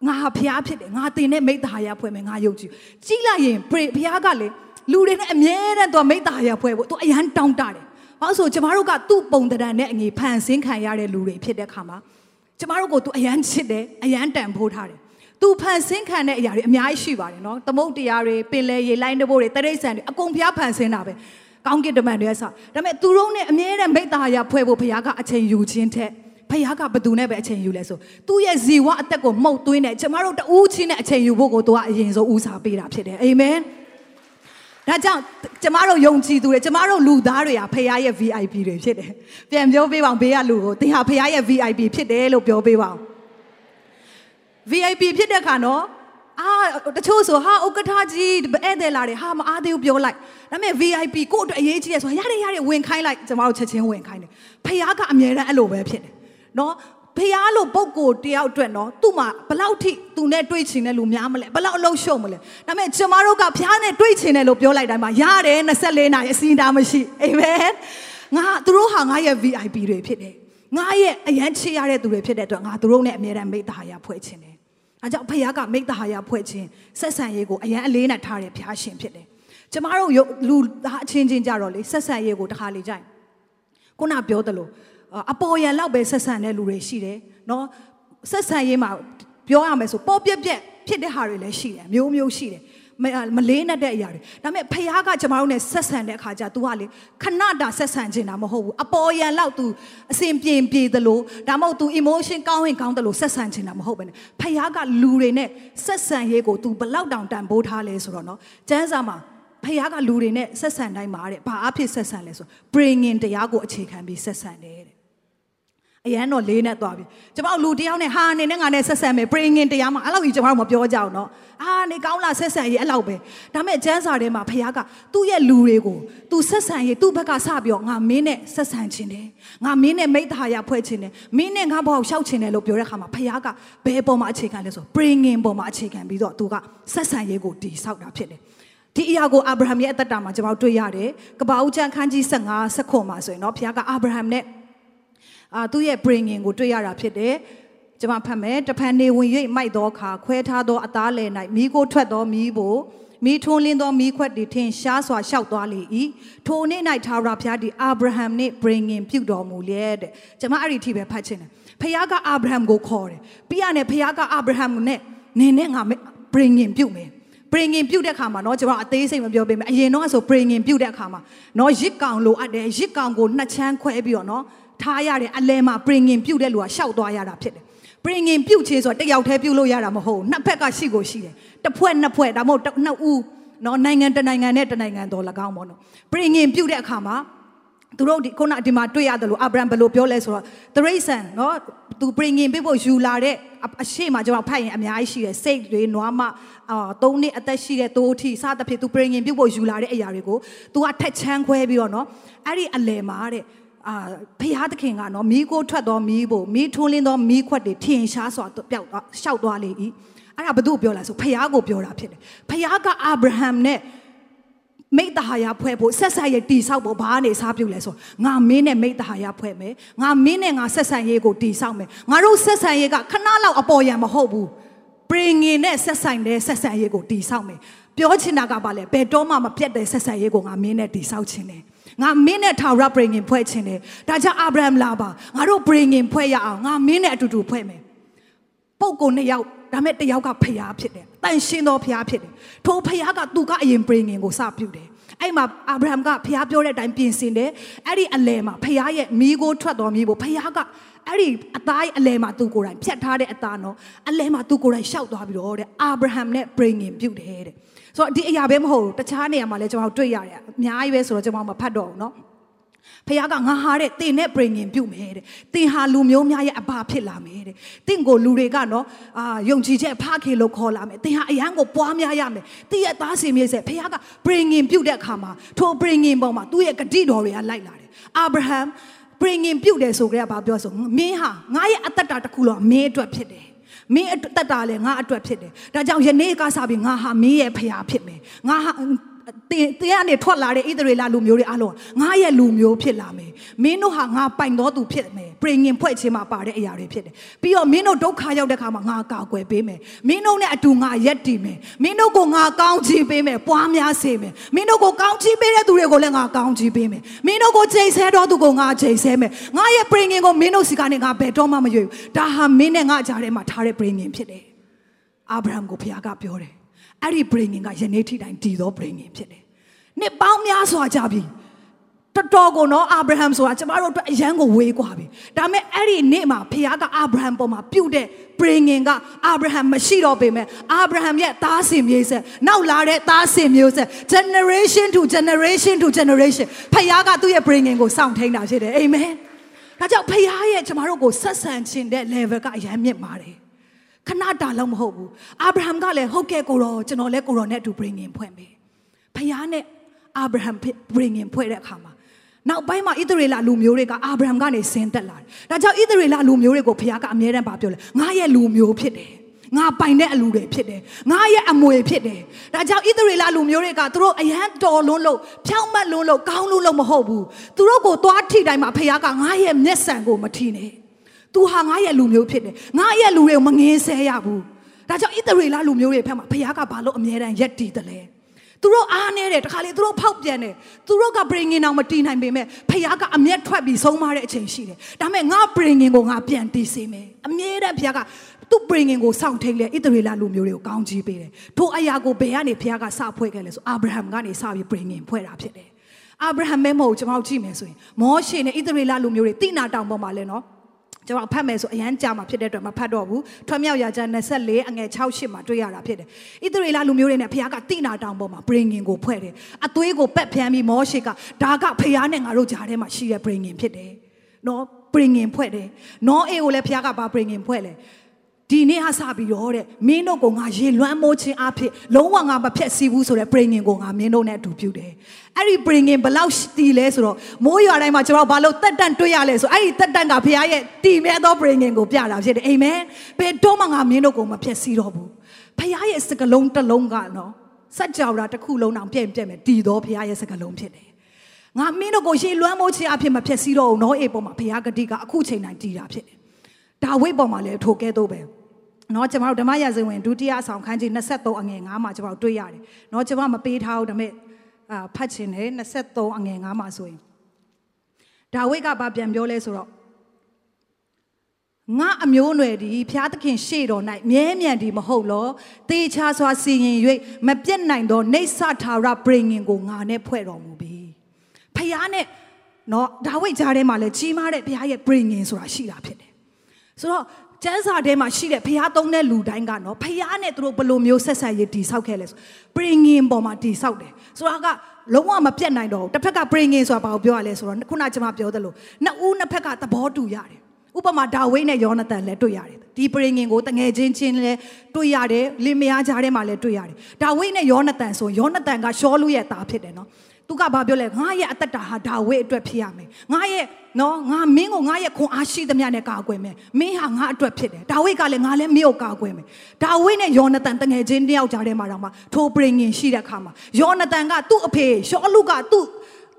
ငါဟာဖခင်ဖြစ်တယ်ငါတင်တဲ့မိတ္တာရဖွဲ့မယ်ငါယုတ်ကြည်ကြီးလိုက်ရင်ဖခင်ကလေလူတွေနဲ့အမြဲတမ်းသူမိတ္တာရဖွဲ့ဖို့သူအရန်တောင်းတတယ်ဘာလို့ဆိုကျမတို့ကသူ့ပုံတံနဲ့အငြိဖန်ဆင်းခံရတဲ့လူတွေဖြစ်တဲ့ခါမှာကျမတို့ကိုသူအရန်ချစ်တယ်အရန်တန်ဖိုးထားတယ်သူဖန်ဆင်းခံတဲ့အရာတွေအများကြီးရှိပါတယ်နော်သမုတ်တရားတွေပင်လယ်ရေလိုင်းတဘိုးတွေတရိတ်ဆန်တွေအကုန်ဖျားဖန်ဆင်းတာပဲကောင်းကင်တမန်တွေဆာဒါပေမဲ့သူတို့နဲ့အမြဲတမ်းမိတ္တာရာဖွဲ့ဖို့ဘုရားကအချိန်ယူခြင်း တဲ့ဘုရားကဘသူနဲ့ပဲအချိန်ယူလဲဆိုသူ့ရဲ့ဇီဝအသက်ကိုမှုတ်သွင်းတယ်ကျမတို့တူးချင်းနဲ့အချိန်ယူဖို့ကိုသူကအရင်ဆုံးဦးစားပေးတာဖြစ်တယ်အာမင်ဒါကြောင့်ကျမတို့ယုံကြည်သူတွေကျမတို့လူသားတွေဟာဖခင်ရဲ့ VIP တွေဖြစ်တယ်ပြန်ပြောပေးပါအောင်ဘေးကလူကိုသင်ဟာဖခင်ရဲ့ VIP ဖြစ်တယ်လို့ပြောပေးပါအောင် VIP ဖြစ်တဲ့ခါနော်အာတချို့ဆိုဟာဥက္ကဋ္ဌကြီးဧည့်သည်လာတယ်ဟာမအားသေးဘူးပြောလိုက်ဒါပေမဲ့ VIP ကို့အတွက်အရေးကြီးတယ်ဆိုရတယ်ရတယ်ဝင်ခိုင်းလိုက်ကျွန်တော်တို့ချက်ချင်းဝင်ခိုင်းတယ်ဖះကအမြဲတမ်းအဲ့လိုပဲဖြစ်တယ် နော်ဖះလို့ပုံကိုတယောက်အတွက်နော်သူ့မှာဘလောက်ထိသူနဲ့တွေ့ချင်တဲ့လူများမလဲဘလောက်အလုံးရှုံမလဲဒါပေမဲ့ကျွန်မတို့ကဖះနဲ့တွေ့ချင်တယ်လို့ပြောလိုက်တိုင်းမှာရတယ်24နာရီအစီအတာမရှိအာမင်ငါသူတို့ဟာငါရဲ့ VIP တွေဖြစ်တယ်ငါရဲ့အရန်ချစ်ရတဲ့သူတွေဖြစ်တဲ့အတွက်ငါသူတို့နဲ့အမြဲတမ်းမိသားရဖွဲ့ချင်တယ်အဲကြောင့်ဖခင်ကမိသားရဖွဲ့ခြင်းဆက်ဆံရေးကိုအရန်အလေးနဲ့ထားတဲ့ဖခင်ရှင်ဖြစ်တယ်ကျမတို့လူသားအချင်းချင်းကြတော့လေဆက်ဆံရေးကိုတစ်ခါလေကြိုင်ခုနပြောသလို အပေါ်ရန်လောက်ပဲဆက်ဆံတဲ့လူတွေရှိတယ်နော်ဆက်ဆံရေးမှာပြောရမယ်ဆိုပေါ်ပြက်ပြက်ဖြစ်တဲ့ဟာတွေလည်းရှိတယ်မျိုးမျိုးရှိတယ်မလေးနဲ့တဲ့အရာတွေဒါပေမဲ့ဖခင်ကကျမတို့နဲ့ဆက်ဆံတဲ့အခါကျ तू ကလေခဏတာဆက်ဆံခြင်းတာမဟုတ်ဘူးအပေါ်ယံလောက် तू အစဉ်ပြေပြေသလိုဒါမှမဟုတ် तू emotion ကောင်းရင်ကောင်းတယ်လို့ဆက်ဆံခြင်းတာမဟုတ်ဘဲနဲ့ဖခင်ကလူတွေနဲ့ဆက်ဆံရေးကို तू ဘလောက်တောင်တန်ဖိုးထားလဲဆိုတော့နော်ကျမ်းစာမှာဖခင်ကလူတွေနဲ့ဆက်ဆံတိုင်းမှာတဲ့ဘာအဖြစ်ဆက်ဆံလဲဆို bringing တရားကိုအခြေခံပြီးဆက်ဆံတယ်တဲ့ အရန်တော့လေးနဲ့သွားပြီကျွန်မလူတယောက်နဲ့ဟာအနေနဲ့ငါနဲ့ဆက်ဆက်မယ် praying in တရားမှာအဲ့လောက်ကြီးကျွန်မတို့မပြောကြအောင်တော့အာနေကောင်းလားဆက်ဆက်ရေးအဲ့လောက်ပဲဒါပေမဲ့ကျမ်းစာထဲမှာဖခင်ကသူ့ရဲ့လူတွေကိုသူဆက်ဆံရေးသူ့ဘက်ကစပြောငါမင်းနဲ့ဆက်ဆံခြင်းတယ်ငါမင်းနဲ့မိသားရဖွဲ့ခြင်းတယ်မင်းနဲ့ငါဘောက်ရှောက်ခြင်းတယ်လို့ပြောတဲ့အခါမှာဖခင်ကဘယ်ပေါ်မှာအခြေခံလဲဆို praying in ပေါ်မှာအခြေခံပြီးတော့သူကဆက်ဆံရေးကိုတည်ဆောက်တာဖြစ်တယ်ဒီအရာကိုအာဗြဟံရဲ့အသက်တာမှာကျွန်တော်တွေ့ရတယ်။ကပ္ပဦးကျမ်းခန်းကြီး15 16မှာဆိုရင်တော့ဘုရားကအာဗြဟံနဲ့ အာသူ့ရဲ့ bringing ကိုတွေ့ရတာဖြစ်တယ်။ကျွန်မဖတ်မယ်။တဖန်နေဝင်၍မိုက်သောအခါခွဲထားသောအသားလယ်၌မိကိုထွက်သောမိကိုမိထွန်းလင်းသောမိခွက်တွေထင်ရှားစွာရှောက်သွားလေ၏ထိုနေ့၌သာရဘုရားသည်အာဗြဟံနှင့် bringing ပြုတော်မူလျက်တဲ့ကျွန်မအဲ့ဒီအထိပဲဖတ်ချင်တယ်ဖခင်ကအာဗြဟံကိုခေါ်တယ်ပြီးရနဲ့ဖခင်ကအာဗြဟံနဲ့နေနဲ့ငါ bringing ပြုမယ် bringing ပြုတ်တဲ့ခါမှာเนาะကျွန်တော်အသေးစိတ်မပြောပေးမယ်အရင်တော့ဆို bringing ပြုတ်တဲ့ခါမှာเนาะရစ်ကောင်လိုအပ်တယ်ရစ်ကောင်ကိုနှစ်ချမ်းခွဲပြီးတော့เนาะ ထားရတယ်အလဲမှာ bringing ပြုတ်တဲ့လူကရှောက်သွားရတာဖြစ်တယ် bringing ပြုတ်ချေဆိုတော့တယောက်တည်းပြုတ်လို့ရတာမဟုတ်ဘူးနှစ်ဖက်ကရှိကိုရှိတယ်တစ်ဖွဲ့နှစ်ဖွဲ့ဒါမှမဟုတ်နှစ်ဦးเนาะနိုင်ငံတနိုင်ငံနဲ့တနိုင်ငံတော်၎င်းပေါ့เนาะ bringing ပြုတ်တဲ့အခါမှာသူတို့ဒီခုနဒီမှာတွေ့ရတယ်လို့အာဗြဟံဘယ်လိုပြောလဲဆိုတော့တရိษံเนาะသူ bringing ပြဖို့ယူလာတဲ့အရှိမကျွန်တော်ဖတ်ရင်အများကြီးရှိတယ်စိတ်တွေနွားမအာသုံးနှစ်အသက်ရှိတဲ့တိုးအထိစသဖြင့်သူ bringing ပြဖို့ယူလာတဲ့အရာတွေကို तू ကထက်ချမ်းခွဲပြီးတော့เนาะအဲ့ဒီအလယ်မှာတဲ့ အာဖျားသခင်ကနော်မိကိုထွက်သောမိဖို့မိထွန်းလင်းသောမိခွက်တွေထင်ရှားစွာပျောက်သွားရှောက်သွားလေ၏အဲ့ဒါဘု து ပြောလာဆိုဖျားကိုပြောတာဖြစ်တယ်ဖျားကအာဗြဟံနဲ့မိတ္တဟာယဖွဲ့ဖို့ဆက်ဆက်ရေးတီဆောက်ဖို့ဘာနေစားပြုလဲဆိုငါမင်းနဲ့မိတ္တဟာယဖွဲ့မယ်ငါမင်းနဲ့ငါဆက်ဆံရေးကိုတီဆောက်မယ်ငါတို့ဆက်ဆံရေးကခဏလောက်အပေါ်ရံမဟုတ်ဘူးပရင်ငင်နဲ့ဆက်ဆိုင်တဲ့ဆက်ဆံရေးကိုတီဆောက်မယ်ပြောချင်တာကဘာလဲဘယ်တော့မှမပြတ်တဲ့ဆက်ဆံရေးကိုငါမင်းနဲ့တီဆောက်ခြင်းတယ် ငါမင်းနဲ့ထာဝရပရင်ငင်ဖွဲ့ခြင်းတယ်ဒါကြောင့်အာဗြဟံလာပါငါတို့ပရင်ငင်ဖွဲ့ရအောင်ငါမင်းနဲ့အတူတူဖွဲ့မယ်ပုပ်ကိုနှစ်ယောက်ဒါမဲ့တယောက်ကဖျားဖြစ်တယ်တန်ရှင်းသောဖျားဖြစ်တယ်ထိုဖျားကသူကအရင်ပရင်ငင်ကိုစပြုတယ်အဲ့မှာအာဗြဟံကဖျားပြောတဲ့အတိုင်းပြင်ဆင်တယ်အဲ့ဒီအလယ်မှာဖျားရဲ့မိကိုထွက်တော်မိဖို့ဖျားကအဲ့ဒီအသားအလယ်မှာသူကိုယ်တိုင်ဖြတ်ထားတဲ့အသားနော်အလယ်မှာသူကိုယ်တိုင်ရှောက်သွားပြီးတော့တဲ့အာဗြဟံနဲ့ပရင်ငင်ပြုတ်တယ်တဲ့ ဆိုတော့ဒီအရာပဲမဟုတ်ဘူးတခြားနေရာမှာလည်းကျွန်တော်တွေ့ရတယ်အများကြီးပဲဆိုတော့ကျွန်တော်မဖတ်တော့ဘူးเนาะဖခင်ကငါဟာတဲ့တင်နဲ့ပြင်ရင်ပြုတ်မယ်တဲ့တင်ဟာလူမျိုးများရဲ့အဘာဖြစ်လာမယ်တဲ့တင့်ကိုလူတွေကနော်အာယုံကြည်ချက်ဖခင်လို့ခေါ်လာမယ်တင်ဟာအရန်ကိုပွားများရမယ်တင်ရဲ့သားစင်မြေဆက်ဖခင်ကပြင်ရင်ပြုတ်တဲ့အခါမှာထိုပြင်ရင်ပေါ်မှာသူ့ရဲ့ဂတိတော်တွေကလိုက်လာတယ်အာဗြဟံပြင်ရင်ပြုတ်တယ်ဆိုကြတဲ့ဘာပြောဆိုမင်းဟာငါရဲ့အသက်တာတစ်ခုလုံးမင်းအတွက်ဖြစ်တယ် မင်းအသက်တာလည်းငါအတွက်ဖြစ်တယ်ဒါကြောင့်ယနေ့ကစပြီးငါဟာမင်းရဲ့ဖခင်ဖြစ်မယ်ငါဟာ တင်တင်ကနေထွက်လာတဲ့ဣသရေလလူမျိုးတွေအားလုံးငါရဲ့လူမျိုးဖြစ်လာမယ်မင်းတို့ဟာငါပိုင်တော်သူဖြစ်မယ်ပြင်ငင်ဖွဲ့ခြင်းမှာပါတဲ့အရာတွေဖြစ်တယ်ပြီးတော့မင်းတို့ဒုက္ခရောက်တဲ့ခါမှာငါကာကွယ်ပေးမယ်မင်းတို့နဲ့အတူငါရက်တည်မယ်မင်းတို့ကိုငါကောင်းချီးပေးမယ်ပွားများစေမယ်မင်းတို့ကိုကောင်းချီးပေးတဲ့သူတွေကိုလည်းငါကောင်းချီးပေးမယ်မင်းတို့ကိုချိန်ဆတော်သူကိုငါချိန်ဆမယ်ငါရဲ့ပြင်ငင်ကိုမင်းတို့စီကနေငါဘယ်တော့မှမရွေဘူးဒါဟာမင်းနဲ့ငါကြားထဲမှာထားတဲ့ပြင်ငင်ဖြစ်တယ်အာဗြဟံကိုဘုရားကပြောတယ် အဲ့ဒီ bringing ကယနေ့ထိတိုင်တည်သော bringing ဖြစ်တယ်။နှစ်ပေါင်းများစွာကြာပြီ။တော်တော်ကိုနော်အာဗြဟံဆိုတာကျမတို့အတွက်အရန်ကိုဝေးกว่าပြီ။ဒါပေမဲ့အဲ့ဒီနေ့မှာဖခင်ကအာဗြဟံပေါ်မှာပြုတ်တဲ့ bringing ကအာဗြဟံမရှိတော့ပေမဲ့အာဗြဟံရဲ့သားစင်မြေးဆက်နောက်လာတဲ့သားစင်မျိုးဆက် generation to generation to generation ဖခင်ကသူ့ရဲ့ bringing ကိုစောင့်ထိန်တာဖြစ်တယ်။အာမင်။ဒါကြောင့်ဖခင်ရဲ့ကျမတို့ကိုဆက်ဆံခြင်းတဲ့ level ကအရန်မြင့်ပါတယ်။ ခဏတာလောက်မဟုတ်ဘူးအာဗြဟံကလည်းဟုတ်ကဲ့ကိုရောကျွန်တော်လည်းကိုရောနဲ့အတူ bring in ဖွဲ့မယ်ဖခင်နဲ့အာဗြဟံ bring in ဖွဲ့တဲ့အခါမှာနောက်ပိုင်းမှာဣသရေလလူမျိုးတွေကအာဗြဟံကနေဆင်းသက်လာတယ်ဒါကြောင့်ဣသရေလလူမျိုးတွေကိုဖခင်ကအမြဲတမ်းပြောလဲငါရဲ့လူမျိုးဖြစ်တယ်ငါပိုင်တဲ့အလူတွေဖြစ်တယ်ငါရဲ့အမွေဖြစ်တယ်ဒါကြောင့်ဣသရေလလူမျိုးတွေကသူတို့အယံတော်လွန်းလို့ဖြောင်းမတ်လွန်းလို့ကောင်းလို့လို့မဟုတ်ဘူးသူတို့ကိုသွားထိတိုင်းမှာဖခင်ကငါရဲ့မျက်စံကိုမထိနဲ့။ तू ဟာငါရဲ့လူမျိုးဖြစ်တယ်။ငါရဲ့လူတွေကိုမငင်းဆဲရဘူး။ဒါကြောင့်ဣသရေလလူမျိုးတွေဖက်မှာဘုရားကဘာလို့အမြဲတမ်းယက်တည်တယ်လဲ။သူတို့အားနေတယ်တခါလေသူတို့ဖောက်ပြန်တယ်။သူတို့က bringing အောင်မတည်နိုင်ပေမဲ့ဘုရားကအမျက်ထွက်ပြီးဆုံးမတဲ့အချိန်ရှိတယ်။ဒါပေမဲ့ငါ bringing ကိုငါပြန်တည်စေမယ်။အမြဲတမ်းဘုရားကသူ bringing ကိုစောင့်ထိန်လေဣသရေလလူမျိုးတွေကိုကောင်းချီးပေးတယ်။ထိုအရာကိုဘယ်ကနေဘုရားကစဖွဲ့ခဲ့လဲဆိုအာဗြဟံကနေစပြီး bringing ဖွဲ့တာဖြစ်တယ်။အာဗြဟံမဲမဟုတ်ကျွန်တော်ကြည့်မယ်ဆိုရင်မောရှေနဲ့ဣသရေလလူမျိုးတွေတိနာတောင်ပေါ်မှာလဲနော်။ ကျွန်တော်ဖတ်မယ်ဆိုအရန်ကြာမှာဖြစ်တဲ့အတွက်မဖတ်တော့ဘူးထွတ်မြောက်ရာကျမ်း24အငယ်6 8မှာတွေ့ရတာဖြစ်တယ်ဣသရေလလူမျိုးတွေနဲ့ဖခင်ကတိနာတောင်ပေါ်မှာ bringing ကိုဖွဲ့တယ်အသွေးကိုပက်ဖျန်းပြီးမောရှေကဒါကဖခင်နဲ့ငါတို့ဂျားထဲမှာရှိတဲ့ bringing ဖြစ်တယ်နော်ဖပြင်ငင်ဖွဲ့တယ်နောအေကိုလည်းဖခင်ကဘာပြင်ငင်ဖွဲ့လဲ ဒီနေ့ဟာစပြီးတော့တဲ့မင်းတို့ကငါရေလွှမ်းမိုးခြင်းအဖြစ်လုံးဝငါမဖြက်စီးဘူးဆိုတဲ့ပြင်ငင်ကိုငါမင်းတို့နဲ့အတူပြုတယ်အဲ့ဒီပြင်ငင်ဘလောက်တီလဲဆိုတော့မိုးရွာတိုင်းမှာကျွန်တော်ဘာလို့တက်တန့်တွေ့ရလဲဆိုအဲ့ဒီတက်တန့်ကဖခင်ရဲ့တီမဲသောပြင်ငင်ကိုပြတာဖြစ်တယ်အာမင်ဘယ်တော့မှငါမင်းတို့ကိုမဖြက်စီးတော့ဘူးဖခင်ရဲ့စကလုံးတစ်လုံးကနော်စัจ java တစ်ခုလုံးအောင်ပြည့်ပြည့်မယ်တည်တော်ဖခင်ရဲ့စကလုံးဖြစ်တယ်ငါမင်းတို့ကိုရှေးလွမ်းမိုးခြင်းအဖြစ်မဖြက်စီးတော့ဘူးနော်အေပေါ်မှာဖခင်ဂတိကအခုချိန်တိုင်းတည်တာဖြစ်တယ်ဒါဝိပေါ်မှာလည်းထိုကဲတော့ပဲ เนาะကျွန်တော်တို့ဓမ္မရာဇဝင်ဒုတိယဆောင်ခန်းကြီး23အငယ်9မှာကျွန်တော်တွေ့ရတယ်เนาะကျွန်မမပေးထားဘူးဒါပေမဲ့အာဖတ်ချင်တယ်23အငယ်9မှာဆိုရင်ဒါဝိကဘာပြန်ပြောလဲဆိုတော့ငါအမျိုးအနွယ်ဒီဖျားသခင်ရှေ့တော်၌မြဲမြံဒီမဟုတ်လောတေချာစွာစီရင်၍မပြတ်နိုင်သောနေဆထာဝရပြင်ငင်ကိုငါနဲ့ဖွဲ့တော်မူပြီဖျားနဲ့နော်ဒါဝိတ်ကြားထဲမှာလည်းကြီးမားတဲ့ဖျားရဲ့ပြင်ငင်ဆိုတာရှိတာဖြစ်တယ်ဆိုတော့ ကျမ်းစာထဲမှာရှိတဲ့ဖျားသုံးတဲ့လူတိုင်းကနော်ဖျားနဲ့သူတို့ဘယ်လိုမျိုးဆက်ဆက်ရည်တည်ဆောက်ခဲ့လဲဆိုပရင်ငင်ပေါ်မှာတည်ဆောက်တယ်ဆိုတော့ကလုံးဝမပြတ်နိုင်တော့ဘူးတစ်ဖက်ကပရင်ငင်ဆိုတာဘာကိုပြောရလဲဆိုတော့ခုနကျွန်မပြောသလိုနှစ်ဦးနှစ်ဖက်ကသဘောတူရတယ်ဥပမာဒါဝိဒ်နဲ့ယောနသန်လည်းတွေ့ရတယ်ဒီပရိငင်ကိုတငယ်ချင်းချင်းလည်းတွေ့ရတယ်လင်မယားကြားထဲမှာလည်းတွေ့ရတယ်ဒါဝိဒ်နဲ့ယောနသန်ဆိုယောနသန်ကရှောလူရဲ့သားဖြစ်တယ်နော် သူကဘာပြောလဲငါရဲ့အသက်တာဟာဒါဝိဒ်အတွက်ဖြစ်ရမယ်ငါရဲ့နော်ငါမင်းကိုငါရဲ့ခွန်အားရှိသမျှနဲ့ကာကွယ်မယ်မင်းဟာငါအတွက်ဖြစ်တယ်ဒါဝိဒ်ကလည်းငါလည်းမင်းကိုကာကွယ်မယ်ဒါဝိဒ်နဲ့ယောနသန်တငယ်ချင်းတယောက်ကြားထဲမှာတော့မှထိုပရိငင်ရှိတဲ့အခါမှာယောနသန်ကသူ့အဖေရှောလူကသူ့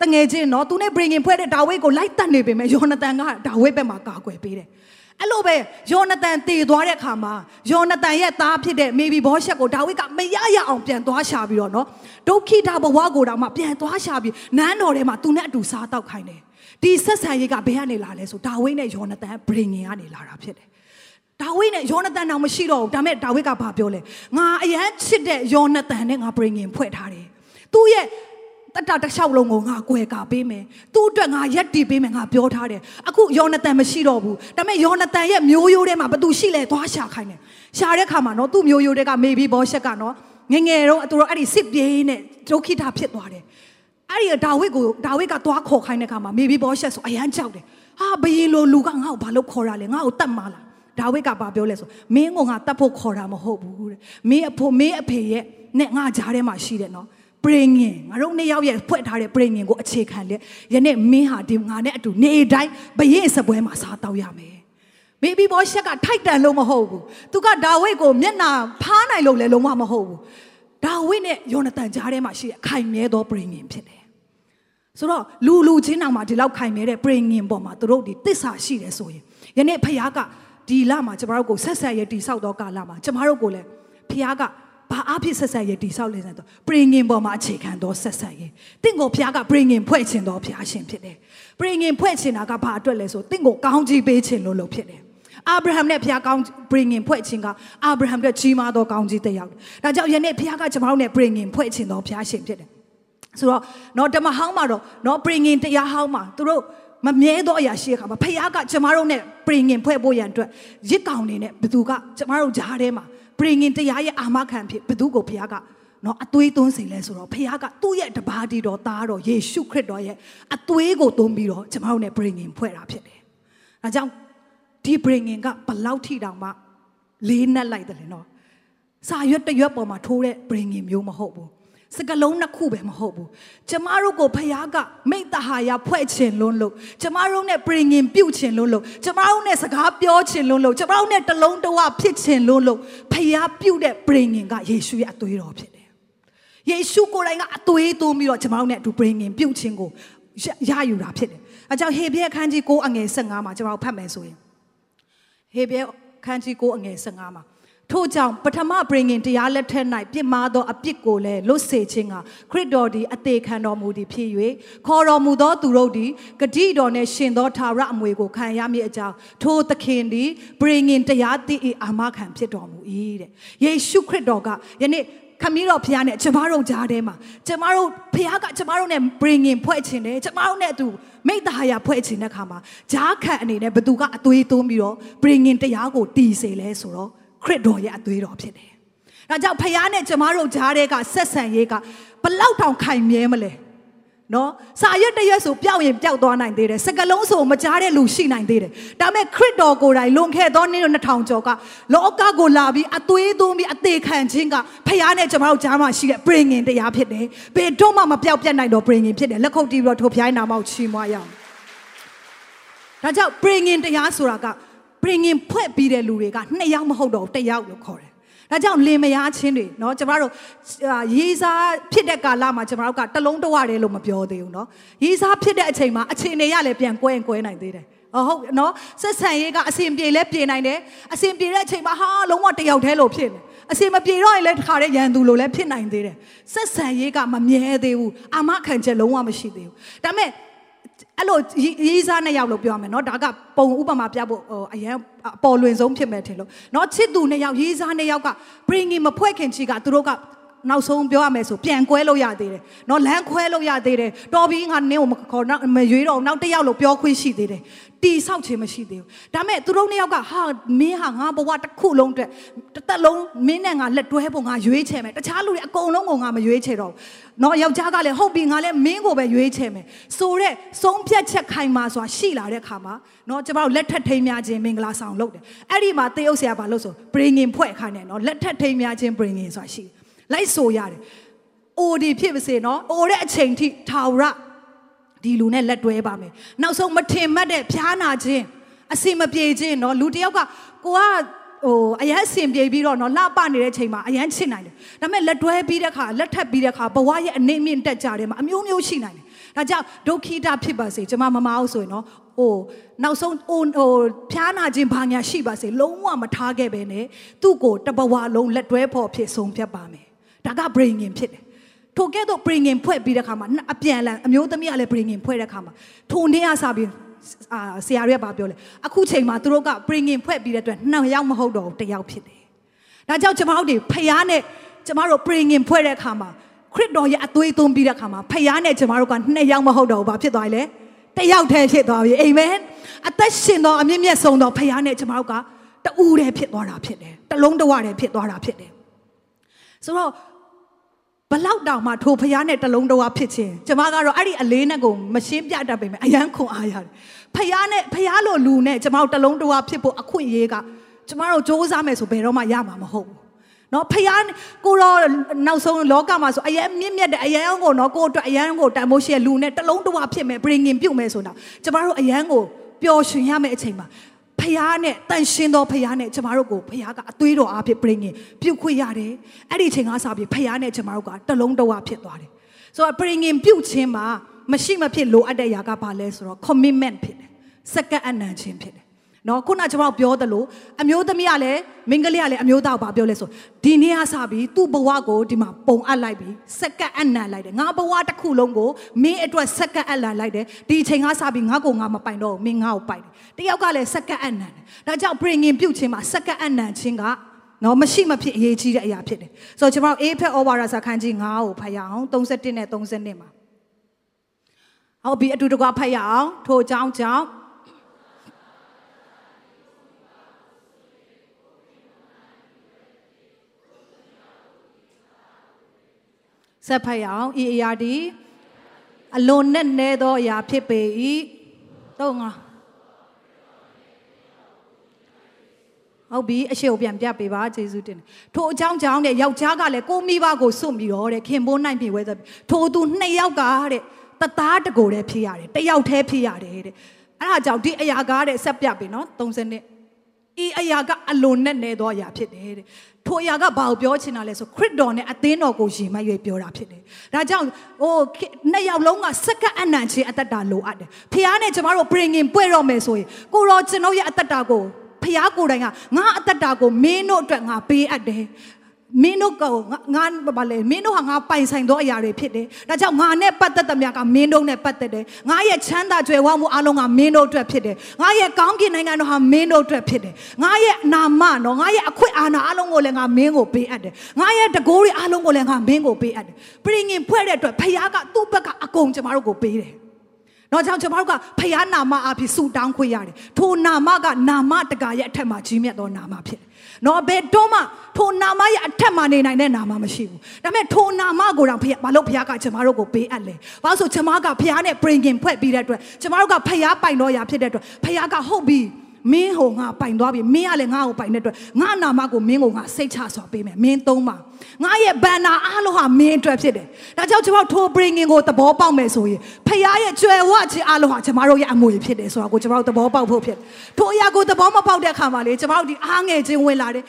တငယ်ချင်းနော်သူနဲ့ပရိငင်ဖွဲ့တဲ့ဒါဝိဒ်ကိုလိုက်တတ်နေပေမဲ့ယောနသန်ကဒါဝိဒ်ဘက်မှာကာကွယ်ပေးတယ် အဲ့လိုပဲယောနသန်တည်သွားတဲ့အခါမှာယောနသန်ရဲ့သားဖြစ်တဲ့မေဘီဘောရှက်ကိုဒါဝိဒ်ကမရရအောင်ပြန်သွားရှာပြီးတော့နော်ဒုက္ခိတဘဝကိုတော့မှပြန်သွားရှာပြီးနန်းတော်ထဲမှာသူနဲ့အတူစားတောက်ခိုင်းတယ်ဒီဆက်ဆံရေးကဘယ်ကနေလာလဲဆိုဒါဝိဒ်နဲ့ယောနသန်ဘရင်ငင်ကနေလာတာဖြစ်တယ်ဒါဝိဒ်နဲ့ယောနသန်တော့မရှိတော့ဘူးဒါပေမဲ့ဒါဝိဒ်ကဘာပြောလဲငါအရန်ချစ်တဲ့ယောနသန်နဲ့ငါဘရင်ငင်ဖွဲ့ထားတယ်သူ့ရဲ့ တတတစ်လျှောက်လုံးကိုငါကွယ်ကာပေးမယ်သူ့အတွက်ငါရက်တည်ပေးမယ်ငါပြောထားတယ်အခုယောနသန်မရှိတော့ဘူးဒါပေမဲ့ယောနသန်ရဲ့မျိုးရိုးထဲမှာဘသူရှိလဲသွားရှာခိုင်းတယ်ရှာတဲ့ခါမှာနော်သူ့မျိုးရိုးတွေကမေဘီဘောရှက်ကနော်ငငယ်တော့သူတို့အဲ့ဒီစစ်ပြေးနဲ့ဒုက္ခိတဖြစ်သွားတယ်အဲ့ဒီဒါဝိဒ်ကိုဒါဝိဒ်ကသွားခေါ်ခိုင်းတဲ့ခါမှာမေဘီဘောရှက်ဆိုအရန်ကြောက်တယ်ဟာဘယင်လိုလူကငါ့ကိုဘာလို့ခေါ်ရလဲငါ့ကိုတတ်မလားဒါဝိဒ်ကဘာပြောလဲဆိုမင်းကငါတတ်ဖို့ခေါ်တာမဟုတ်ဘူးတဲ့မင်းအဖို့မင်းအဖေရဲ့နဲ့ငါကြားထဲမှာရှိတယ်နော် ပရိငင်ငါတို့နှစ်ယောက်ရဲ့ဖွဲ့ထားတဲ့ပရိငင်ကိုအခြေခံလက်ယနေ့မင်းဟာဒီငါနဲ့အတူနေတိုင်းဘရင်စပွဲမှာစားတောက်ရမယ်မေဘီဘောရှက်ကထိုက်တန်လို့မဟုတ်ဘူးသူကဒါဝိဒ်ကိုမျက်နာဖားနိုင်လို့လည်းလုံးဝမဟုတ်ဘူးဒါဝိဒ်နဲ့ယောနသန်ကြားထဲမှာရှိတဲ့အခိုင်မြဲသောပရိငင်ဖြစ်တယ်ဆိုတော့လူလူချင်းတောင်မှဒီလောက်ခိုင်မြဲတဲ့ပရိငင်ပေါ်မှာသူတို့ဒီတစ္ဆာရှိတယ်ဆိုရင်ယနေ့ဖခင်ကဒီလမှာကျမတို့ကိုဆက်ဆက်ရည်တိဆောက်တော့ကာလမှာကျမတို့ကိုလည်းဖခင်က ဘာအဖြစ်ဆက်ဆက်ရေးတိဆောက်လဲဆိုတော့ပရင်ငင်ပေါ်မှာအခြေခံသောဆက်ဆက်ရေးတင့်ကိုဘုရားကပရင်ငင်ဖွဲ့ခြင်းတော်ဘုရားရှင်ဖြစ်တယ်ပရင်ငင်ဖွဲ့ခြင်းတာကဘာအတွက်လဲဆိုတင့်ကိုကောင်းကြီးပေးခြင်းလို့လို့ဖြစ်တယ်အာဗြဟံနဲ့ဘုရားကောင်းပရင်ငင်ဖွဲ့ခြင်းကအာဗြဟံအတွက်ကြီးမားသောကောင်းကြီးတစ်ယောက်ဒါကြောင့်ယနေ့ဘုရားကကျွန်တော်တို့နဲ့ပရင်ငင်ဖွဲ့ခြင်းတော်ဘုရားရှင်ဖြစ်တယ်ဆိုတော့နော်ဓမ္မဟောင်းမှာတော့နော်ပရင်ငင်တရားဟောင်းမှာသူတို့မမြဲသောအရာရှိတဲ့အခါမှာဖခင်ကကျမတို့နဲ့ပြင်ငင်ဖွဲ့ဖို့ရန်အတွက်ရစ်ကောင်နေနဲ့ဘသူကကျမတို့ဂျားထဲမှာ ပြင်ငင်တရားရဲ့အာမခံဖြစ်ဘသူကိုဖခင်ကနော်အသွေးသွင်းစေလဲဆိုတော့ဖခင်ကသူ့ရဲ့တပါးတီတော်သားတော်ယေရှုခရစ်တော်ရဲ့အသွေးကိုသွင်းပြီးတော့ကျမတို့နဲ့ပြင်ငင်ဖွဲ့တာဖြစ်တယ်။ဒါကြောင့်ဒီပြင်ငင်ကဘလောက်ထိတောင်မှလေးနက်လိုက်တယ်လေနော်။စာရွက်တရွက်ပေါ်မှာထိုးတဲ့ပြင်ငင်မျိုးမဟုတ်ဘူး စကလုံးနှစ်ခုပဲမဟုတ်ဘူးကျမတို့ကိုဖခင်ကမိတ္တဟာယဖွဲ့ခြင်းလွန်းလို့ကျမတို့နဲ့ပြင်ငင်ပြုတ်ခြင်းလွန်းလို့ကျမတို့နဲ့စကားပြောခြင်းလွန်းလို့ကျမတို့နဲ့တလုံးတဝဖြစ်ခြင်းလွန်းလို့ဖခင်ပြုတ်တဲ့ပြင်ငင်ကယေရှုရဲ့အသွေးတော်ဖြစ်တယ်ယေရှုကိုယ်တိုင်ကအသွေးသွင်းပြီးတော့ကျမတို့နဲ့အတူပြင်ငင်ပြုတ်ခြင်းကိုရယူတာဖြစ်တယ်အဲကြောင့်ဟေဘရဲခန်းကြီး9အငယ်15မှာကျမတို့ဖတ်မယ်ဆိုရင်ဟေဘရဲခန်းကြီး9အငယ်15မှာ ထို့ကြောင့်ပထမပရင်ငင်တရားလက်ထက်၌ပြစ်မှားသောအပြစ်ကိုလည်းလွတ်စေခြင်းကခရစ်တော်သည်အသေးခံတော်မူသည်ဖြစ်၍ခေါ်တော်မူသောသူတို့သည်ဂတိတော်နှင့်ရှင်သောသာရအမွေကိုခံရမည်အကြောင်းထိုသခင်သည်ပရင်ငင်တရားသိ၏အာမခံဖြစ်တော်မူ၏တဲ့ယေရှုခရစ်တော်ကယနေ့ခမည်းတော်ဖခင်နဲ့ကျမတို့ကြားထဲမှာကျမတို့ဖခင်ကကျမတို့နဲ့ bring in ဖွဲ့ခြင်းတယ်ကျမတို့နဲ့အတူမိသားရဖွဲ့ခြင်းတဲ့ခါမှာဂျားခတ်အနေနဲ့ဘသူကအသွေးသွင်းပြီးတော့ bring in တရားကိုတည်စေလဲဆိုတော့ ခရစ်တော်ရဲ့အသွေးတော်ဖြစ်တယ်။ဒါကြောင့်ဖခင်နဲ့ကျမတို့ကြားထဲကဆက်ဆံရေးကဘလောက်တောင်ခိုင်မြဲမလဲနော်စာရွက်တစ်ရွက်ဆိုပျောက်ရင်ပျောက်သွားနိုင်သေးတယ်စကလုံးဆိုမကြားတဲ့လူရှိနိုင်သေးတယ်ဒါပေမဲ့ခရစ်တော်ကိုယ်တိုင်လွန်ခဲ့သောနေ့2000ကျော်ကလောကကိုလာပြီးအသွေးသွင်းပြီးအသေးခံခြင်းကဖခင်နဲ့ကျွန်တော်တို့ကြားမှာရှိတဲ့ bringing တရားဖြစ်တယ်ဘယ်တော့မှမပျောက်ပြတ်နိုင်တော့ bringing ဖြစ်တယ်လက်ခုပ်တီးပြီးတော့ထိုဖျိုင်းနာမောက်ချီးမွားရအောင်ဒါကြောင့် bringing တရားဆိုတာက bringing ဖွဲ့ပြီးတဲ့လူတွေကနှစ်ယောက်မဟုတ်တော့တစ်ယောက်လို့ခေါ်တယ်ဒါကြောင့်လင်မယားချင်းတွေเนาะကျမတို့ရေးစားဖြစ်တဲ့ကာလမှာကျမတို့ကတလုံးတဝတယ်လို့မပြောသေးဘူးเนาะရေးစားဖြစ်တဲ့အချိန်မှာအခြေအနေရလည်းပြန်ကွဲရင်ကွဲနိုင်သေးတယ်ဟုတ်เนาะဆက်ဆံရေးကအစဉ်ပြေလဲပြေနိုင်တယ်အစဉ်ပြေတဲ့အချိန်မှာဟာလုံးဝတယောက်တည်းလို့ဖြစ်နေအစီမပြေတော့ရင်လည်းတခါတည်းရန်သူလိုလည်းဖြစ်နိုင်သေးတယ်ဆက်ဆံရေးကမမြဲသေးဘူးအာမခံချက်လုံးဝမရှိသေးဘူးဒါပေမဲ့ အဲ့လိုရေးစားနှစ်ယောက်လို့ပြောရမယ်เนาะဒါကပုံဥပမာပြဖို့ဟိုအရန်အပေါ်လွင်ဆုံးဖြစ်မယ်ထင်လို့เนาะချစ်သူနှစ်ယောက်ရေးစားနှစ်ယောက်က bringing မဖွဲ့ခင်ချီကသူတို့က နောက်ဆုံးပြောရမယ်ဆိုပြန်ကွဲလို့ရသေးတယ်။နော်လမ်းခွဲလို့ရသေးတယ်။တော်ပြီးငါနင်းကိုမခေါ်နောက်မရွေးတော့နောက်တစ်ယောက်လို့ပြောခွင့်ရှိသေးတယ်။တီဆောက်ခြင်းမရှိသေးဘူး။ဒါမဲ့သူတို့နှစ်ယောက်ကဟာမင်းဟာငါဘဝတစ်ခုလုံးအတွက်တစ်သက်လုံးမင်းနဲ့ငါလက်တွဲဖို့ငါရွေးချယ်မယ်။တခြားလူတွေအကုန်လုံးကိုငါမရွေးချယ်တော့ဘူး။နော်ယောက်ျားကလည်းဟုတ်ပြီငါလည်းမင်းကိုပဲရွေးချယ်မယ်။ဆိုတော့ဆုံးဖြတ်ချက်ခိုင်မာစွာရှိလာတဲ့ခါမှာနော်ကျမတို့လက်ထက်ထိမ်းများခြင်းမင်္ဂလာဆောင်လုပ်တယ်။အဲ့ဒီမှာသေုပ်ဆရာဘာလို့ဆို bringing ဖွဲ့ခိုင်းတယ်နော်လက်ထက်ထိမ်းများခြင်း bringing ဆိုတာရှိတယ်။ လိုက်ဆိုရတယ်။အိုဒီဖြစ်ပါစေနော်။အိုတဲ့အချိန်ထိထာဝရဒီလူနဲ့လက်တွဲပါမယ်။နောက်ဆုံးမထင်မှတ်တဲ့ဖျားနာခြင်းအစင်မပြေခြင်းနော်လူတယောက်ကကိုကဟိုအရန်အစင်ပြေပြီးတော့နော်လှပနေတဲ့ချိန်မှာအရန်ချစ်နိုင်တယ်။ဒါပေမဲ့လက်တွဲပြီးတဲ့ခါလက်ထပ်ပြီးတဲ့ခါဘဝရဲ့အနေအမြင့်တက်ကြတယ်မှာအမျိုးမျိုးရှိနိုင်တယ်။ဒါကြောင့်ဒုက္ခိတဖြစ်ပါစေကျွန်မမမအောင်ဆိုရင်နော်ဟိုနောက်ဆုံးဟိုဟိုဖျားနာခြင်းဘာညာရှိပါစေလုံးဝမထားခဲ့ပဲနဲ့သူ့ကိုတဘဝလုံးလက်တွဲဖို့ဖြစ်ဆုံးဖြတ်ပါမယ်။ ဒါက bringing ဖြစ်တယ်။ထိုကဲ့သို့ bringing ဖွဲ့ပြီးတဲ့ခါမှာအပြန်လန်အမျိုးသမီးကလည်း bringing ဖွဲ့တဲ့ခါမှာထိုနေ့ကစပြီးအာဆရာတွေကပြောလဲအခုချိန်မှာသူတို့က bringing ဖွဲ့ပြီးတဲ့အတွက်နှစ်ယောက်မဟုတ်တော့တစ်ယောက်ဖြစ်တယ်။ဒါကြောင့်ကျမတို့တွေဖယားနဲ့ကျမတို့ bringing ဖွဲ့တဲ့ခါမှာခရစ်တော်ရဲ့အသွေးသွင်းပြီးတဲ့ခါမှာဖယားနဲ့ကျမတို့ကနှစ်ယောက်မဟုတ်တော့ဘူးဘာဖြစ်သွားလဲ။တစ်ယောက်တည်းဖြစ်သွားပြီအာမင်။အသက်ရှင်တော်အမြင့်မြတ်ဆုံးတော်ဖယားနဲ့ကျမတို့ကတူးတည်းဖြစ်သွားတာဖြစ်တယ်။တလုံးတဝတည်းဖြစ်သွားတာဖြစ်တယ်။ဆိုတော့ ဘလောက်တောင်မှထိုဖျားနဲ့တလုံးတဝါဖြစ်ခြင်းကျမကတော့အဲ့ဒီအလေးနဲ့ကိုမရှင်းပြတတ်ပေမဲ့အယမ်းခွန်အားရတယ်ဖျားနဲ့ဖျားလိုလူနဲ့ကျမတို့တလုံးတဝါဖြစ်ဖို့အခွင့်အရေးကကျမတို့စ조사မယ်ဆိုဘယ်တော့မှရမှာမဟုတ်ဘူးနော်ဖျားကိုတော့နောက်ဆုံးလောကမှာဆိုအယမ်းမြင့်မြတ်တဲ့အယမ်းကိုနော်ကိုအတွက်အယမ်းကိုတန်ဖိုးရှိတဲ့လူနဲ့တလုံးတဝါဖြစ်မယ် bringing ပြုတ်မယ်ဆိုတော့ကျမတို့အယမ်းကိုပျော်ရွှင်ရမယ့်အချိန်မှာ ဖယားနဲ့တန်ရှင်းသောဖယားနဲ့ကျမတို့ကိုဖယားကအသွေးတော်အားဖြင့်ပြင်ရင်ပြုတ်ခွေရတယ်အဲ့ဒီချိန်ကစပြီးဖယားနဲ့ကျမတို့ကတလုံးတဝဖြစ်သွားတယ်ဆိုတော့ပြင်ရင်ပြုတ်ခြင်းမှာမရှိမဖြစ်လိုအပ်တဲ့ຢာကဘာလဲဆိုတော့ commitment ဖြစ်တယ်စက္ကအနံခြင်းဖြစ်တယ် နော်ခုနကျွန်တော်ပြောသလိုအမျိုးသမီးကလည်းမင်္ဂလိကလည်းအမျိုးသားကိုပြောလဲဆိုဒီနေ့ကစပြီးသူ့ဘဝကိုဒီမှာပုံအပ်လိုက်ပြီးစက္ကအနံလိုက်တယ်ငါဘဝတစ်ခုလုံးကိုမင်းအတွက်စက္ကအလံလိုက်တယ်ဒီအချိန်ကစပြီးငါ့ကိုငါမပိုင်တော့ဘူးမင်းငါ့ကိုပိုင်တယ်တယောက်ကလည်းစက္ကအနံတယ်ဒါကြောင့် bringing ပြုတ်ခြင်းမှာစက္ကအနံခြင်းကနော်မရှိမဖြစ်အရေးကြီးတဲ့အရာဖြစ်တယ်ဆိုတော့ကျွန်တော်အေးဖက် over စာခန်းကြီး9ကိုဖတ်ရအောင်31နဲ့32မှာဟုတ်ပြီအတူတကွဖတ်ရအောင်ထို့အကြောင်းကြောင့် ဆက်ဖတ်ရအောင်ဤအရာဒီအလွန်နဲ့နဲသောအရာဖြစ်ပေ၏တော့ငါဟုတ်ပြီအရှိကိုပြန်ပြပေးပါယေရှုတင်ထိုအကြောင်းကြောင့်တဲ့ယောက်ျားကလည်းကိုမိဘကိုစွန့်ပြီးတော့တဲ့ခင်ပိုးနိုင်ပြီဝဲသက်ထိုသူနှစ်ယောက်ကတဲ့တသားတကိုယ်တည်းဖြစ်ရတယ်တယောက်တည်းဖြစ်ရတယ်တဲ့အဲ့ဒါကြောင့်ဒီအရာကားတဲ့ဆက်ပြပြီနော်30နှစ် ဤအရာကအလွန်နဲ့နေသောအရာဖြစ်တယ်တဲ့ထိုအရာကဘာကိုပြောချင်တာလဲဆိုခရစ်တော်နဲ့အသင်းတော်ကိုယဉ်မှတ်၍ပြောတာဖြစ်တယ်ဒါကြောင့်ဟိုနှစ်ယောက်လုံးကစက္ကအနံချင်းအသက်တာလိုအပ်တယ်ဖះနဲ့ကျမတို့ bringing ပွဲတော့မယ်ဆိုရင်ကိုရောကျွန်တော်ရဲ့အသက်တာကိုဖះကိုယ်တိုင်ကငါအသက်တာကိုမင်းတို့အတွက်ငါပေးအပ်တယ် မင်းတို့ကငါဘာလဲမင်းတို့ဟာငါပိုင်ဆိုင်သောအရာတွေဖြစ်တယ်။ဒါကြောင့်ငါနဲ့ပတ်သက်သမျှကမင်းတို့နဲ့ပတ်သက်တယ်။ငါရဲ့ချမ်းသာကြွယ်ဝမှုအလုံးကမင်းတို့အတွက်ဖြစ်တယ်။ငါရဲ့ကောင်းကင်နိုင်ငံတော်ဟာမင်းတို့အတွက်ဖြစ်တယ်။ငါရဲ့နာမနော်ငါရဲ့အခွင့်အာဏာအလုံးကိုလည်းငါမင်းကိုပေးအပ်တယ်။ငါရဲ့တကိုးတွေအလုံးကိုလည်းငါမင်းကိုပေးအပ်တယ်။ပြင်းငင်ဖွဲ့တဲ့အတွက်ဖခင်ကသူ့ဘက်ကအကုန်ကျမတို့ကိုပေးတယ်။တော့ကြောင့်ကျွန်တော်တို့ကဖခင်နာမအဖြစ်ဆူတောင်းခွင့်ရတယ်။ထိုနာမကနာမတကာရဲ့အထက်မှာကြီးမြတ်သောနာမဖြစ်တယ်။ နော်ဘယ်တော့မှထိုနာမရဲ့အထက်မှာနေနိုင်တဲ့နာမမရှိဘူးဒါပေမဲ့ထိုနာမကိုတော့ဖခင်ဘာလို့ဖခင်ကကျမတို့ကိုပေးအပ်လဲဘာလို့ဆိုကျမကဖခင်နဲ့ bringing ဖွဲ့ပြီးတဲ့အတွက်ကျမတို့ကဖခင်ပိုင်တော်ရာဖြစ်တဲ့အတွက်ဖခင်ကဟုတ်ပြီ မင်းဟိုငါပိုင်သွားပြီမင်းကလည်းငါ့ကိုပိုင်တဲ့အတွက်ငါနာမကိုမင်းကိုငါစိတ်ချစွာပေးမယ်မင်းသုံးပါငါရဲ့ဘန်နာအားလုံးဟာမင်းအတွက်ဖြစ်တယ်ဒါကြောင့်ကျွန်တော်ထိုး bringing ကိုသဘောပေါက်မယ်ဆိုရင်ဖခင်ရဲ့ကြွယ်ဝခြင်းအားလုံးဟာကျွန်တော်တို့ရဲ့အမွေဖြစ်တယ်ဆိုတာကိုကျွန်တော်တို့သဘောပေါက်ဖို့ဖြစ်ထိုအရာကိုသဘောမပေါက်တဲ့အခါမှာလေကျွန်တော်တို့ဒီအားငယ်ခြင်းဝင်လာတယ်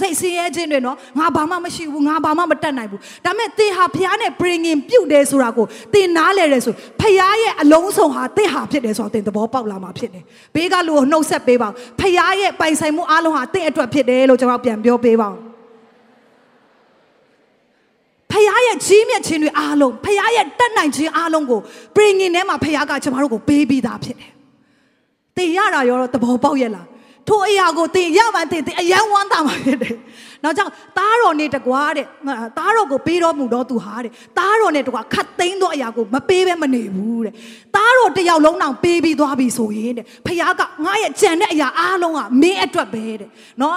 စိတ်ဆင်းရဲခြင်းတွေနော်ငါဘာမှမရှိဘူးငါဘာမှမတတ်နိုင်ဘူးဒါပေမဲ့သင်ဟာဖခင်နဲ့ bringing ပြုတ်တယ်ဆိုတာကိုသင်နားလဲတယ်ဆိုဖခင်ရဲ့အလုံးစုံဟာသင်ဟာဖြစ်တယ်ဆိုတော့သင်သဘောပေါက်လာမှာဖြစ်တယ်ဘေးကလူကိုနှုတ်ဆက်ပေးပါဖခင်ရဲ့ပိုင်ဆိုင်မှုအားလုံးဟာသင်အတွက်ဖြစ်တယ်လို့ကျွန်တော်ပြန်ပြောပေးပါဦးဖခင်ရဲ့ကြီးမြတ်ခြင်းတွေအားလုံးဖခင်ရဲ့တတ်နိုင်ခြင်းအားလုံးကို bringing ထဲမှာဖခင်ကကျွန်တော်တို့ကိုပေးပြီးသားဖြစ်တယ်။သင်ရတာရောတော့သဘောပေါက်ရဲ့လားထိုအရာကိုသင်ရမှန်သင်သင်အယံဝမ်းသာမှာဖြစ်တယ်။ နောက်ကြောင့်သားတော်နေတကွာတဲ့သားတော်ကိုပေးတော်မူတော့သူဟာတဲ့သားတော်နဲ့တကွာခတ်သိမ်းသောအရာကိုမပေးဘဲမနေဘူးတဲ့။သားတော်တယောက်လုံးတောင်ပေးပြီးသွားပြီဆိုရင်တဲ့ဖခင်ကငါရဲ့ကြံတဲ့အရာအားလုံးကမင်းအတွက်ပဲတဲ့။နော်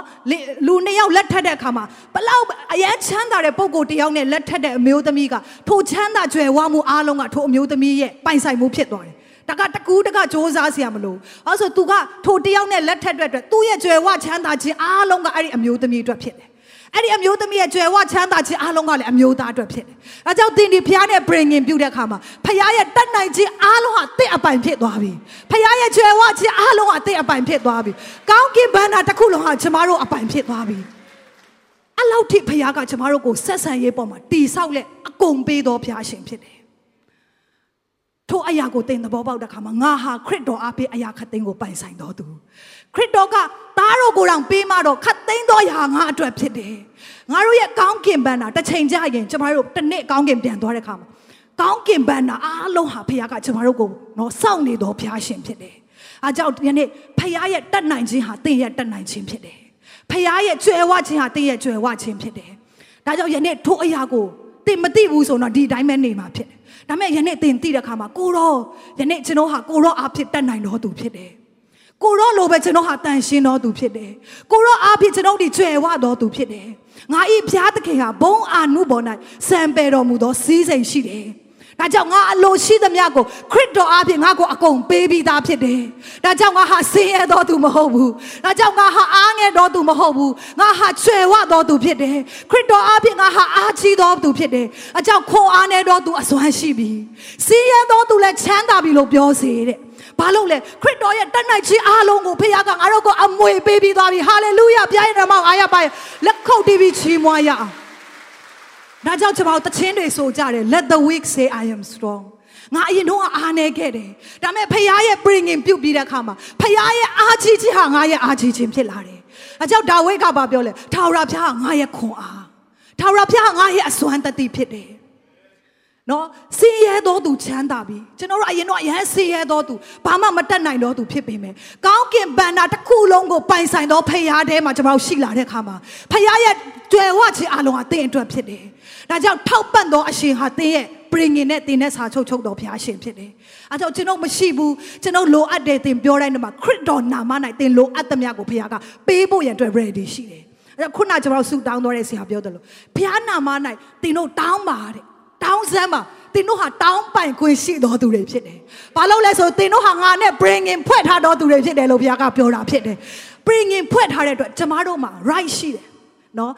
လူနှစ်ယောက်လက်ထက်တဲ့အခါမှာဘလောက်အယံချမ်းသာတဲ့ပုံကိုတယောက်နဲ့လက်ထက်တဲ့အမျိုးသမီးကထိုချမ်းသာကြွယ်ဝမှုအားလုံးကထိုအမျိုးသမီးရဲ့ပိုင်ဆိုင်မှုဖြစ်သွားတယ်တကတကူးတကစ조사စရာမလိုအဲဆို तू ကထိုတယောက်နဲ့လက်ထက်အတွက်သူ့ရဲ့ကြွယ်ဝချမ်းသာခြင်းအားလုံးကအဲ့ဒီအမျိုးသမီးအတွက်ဖြစ်တယ် အဲ့ဒီအမျိုးသမီးရဲ့ကြွယ်ဝချမ်းသာခြင်းအားလုံးကလည်းအမျိုးသားအတွက်ဖြစ်တယ်။အဲကြောင့်သင်ဒီဖျားနဲ့ bringing ပြုတဲ့အခါမှာဖျားရဲ့တတ်နိုင်ခြင်းအားလုံးဟာတင့်အပိုင်ဖြစ်သွားပြီ။ဖျားရဲ့ကြွယ်ဝခြင်းအားလုံးဟာတင့်အပိုင်ဖြစ်သွားပြီ။ကောင်းကင်ဘန္တာတစ်ခုလုံးဟာကျမတို့အပိုင်ဖြစ်သွားပြီ။အလောက်ထိဖျားကကျမတို့ကိုဆက်ဆံရေးပေါ်မှာတီဆောက်လက်အကုန်ပေးတော်ဖျားရှင်ဖြစ်တယ် ထိုအရာကိုသင်သဘောပေါက်တဲ့အခါမှာငါဟာခရစ်တော်အဖေအရာခတ်သိမ်းကိုပိုင်ဆိုင်တော်သူခရစ်တော်ကသားတော်ကိုယ်တော်ပေးမှတော့ခတ်သိမ်းတော်ရာငါအတွက်ဖြစ်တယ်ငါတို့ရဲ့ကောင်းကင်ဘန်နာတစ်ချိန်ကြာရင်ကျမတို့တစ်နေ့ကောင်းကင်ပြန်သွားတဲ့အခါမှာကောင်းကင်ဘန်နာအားလုံးဟာဖခင်ကကျမတို့ကိုနော်စောင့်နေတော်ဘုရားရှင်ဖြစ်တယ်အားကြောင့်ဒီနေ့ဖခင်ရဲ့တတ်နိုင်ခြင်းဟာသင်ရဲ့တတ်နိုင်ခြင်းဖြစ်တယ်ဖခင်ရဲ့ကြွယ်ဝခြင်းဟာသင်ရဲ့ကြွယ်ဝခြင်းဖြစ်တယ်ဒါကြောင့်ယနေ့ထိုအရာကို သင်မသိဘူးဆိုတော့ဒီတိုင်းပဲနေမှာဖြစ်တယ်။ဒါပေမဲ့ယနေ့သင်သိတဲ့အခါမှာကိုရောယနေ့ကျွန်တော်ဟာကိုရောအဖြစ်တတ်နိုင်တော်သူဖြစ်တယ်။ကိုရောလိုပဲကျွန်တော်ဟာတန်ရှင်းတော်သူဖြစ်တယ်။ကိုရောအဖြစ်ကျွန်တော်ဒီကျွယ်ဝတော်သူဖြစ်တယ်။ငါဤဘုရားသခင်ဟာဘုံအာနုဘော၌စံပယ်တော်မူသောစီးစိမ်ရှိတယ်။ ဒါကြောင့်ငါအလိုရှိသမျှကိုခရစ်တော်အားဖြင့်ငါကိုအကုန်ပေးပြီးသားဖြစ်တယ်။ဒါကြောင့်ငါဟာဆင်းရဲတော်သူမဟုတ်ဘူး။ဒါကြောင့်ငါဟာအားငယ်တော်သူမဟုတ်ဘူး။ငါဟာချွေဝတော်သူဖြစ်တယ်။ခရစ်တော်အားဖြင့်ငါဟာအားကြီးတော်သူဖြစ်တယ်။အကြောင်းခွန်အားနေတော်သူအစွမ်းရှိပြီ။ဆင်းရဲတော်သူလည်းချမ်းသာပြီလို့ပြောစေတဲ့။ဘာလို့လဲခရစ်တော်ရဲ့တတ်နိုင်ခြင်းအားလုံးကိုဖခင်ကငါတို့ကိုအမွေပေးပြီးသွားပြီဟာလေလုယဘုရားရဲ့နာမအားရပါလက်ခုပ်တီးပြီးချီးမွမ်းရအောင် ဒါကြောင့်ကျွန်တော်တခြင်းတွေဆိုကြတယ် let the weak say i am strong ငါအရင်တော့အားနေခဲ့တယ်ဒါပေမဲ့ဖခင်ရဲ့ bringing ပြုတ်ပြီးတဲ့အခါမှာဖခင်ရဲ့အားကြီးခြင်းဟာငါရဲ့အားကြီးခြင်းဖြစ်လာတယ်အကြောင်းဒါဝိဒ်ကဘာပြောလဲထာဝရဘုရားကငါရဲ့ခွန်အားထာဝရဘုရားကငါရဲ့အစွမ်းတတိဖြစ်တယ်နော်စင်ရဲတော်သူချမ်းသာပြီကျွန်တော်တို့အရင်တော့အရင်စင်ရဲတော်သူဘာမှမတက်နိုင်တော်သူဖြစ်ပေမယ်ကောင်းကင်ဘန္တာတစ်ခုလုံးကိုပိုင်ဆိုင်တော်ဖခင်ထဲမှာကျွန်တော်ရှိလာတဲ့အခါမှာဖခင်ရဲ့ကြွယ်ဝခြင်းအလုံးဟာသင်အတွက်ဖြစ်တယ် ဒါကြောင့်ထောက်ပံ့သောအရှင်ဟာသင်ရဲ့ bringing နဲ့သင်နဲ့စာချုပ်ချုပ်တော်ဘုရားရှင်ဖြစ်တယ်အဲကြောင့်ကျွန်တော်မရှိဘူးကျွန်တော်လိုအပ်တယ်သင်ပြောတိုင်းမှာခရစ်တော်နာမ၌သင်လိုအပ်သမျှကိုဘုရားကပေးဖို့ရန်အတွက် ready ရှိတယ်အဲခုနကျွန်တော်ဆူတောင်းတော်တဲ့ဆရာပြောတယ်လို့ဘုရားနာမ၌သင်တို့တောင်းပါတဲ့တောင်းစမ်းပါသင်တို့ဟာတောင်းပိုင်ခွင့်ရှိတော်သူတွေဖြစ်တယ်။ဘာလို့လဲဆိုသင်တို့ဟာငါနဲ့ bringing ဖွဲ့ထားတော်သူတွေဖြစ်တယ်လို့ဘုရားကပြောတာဖြစ်တယ်။ bringing ဖွဲ့ထားတဲ့အတွက်ကျမတို့မှာ right ရှိတယ်။နော်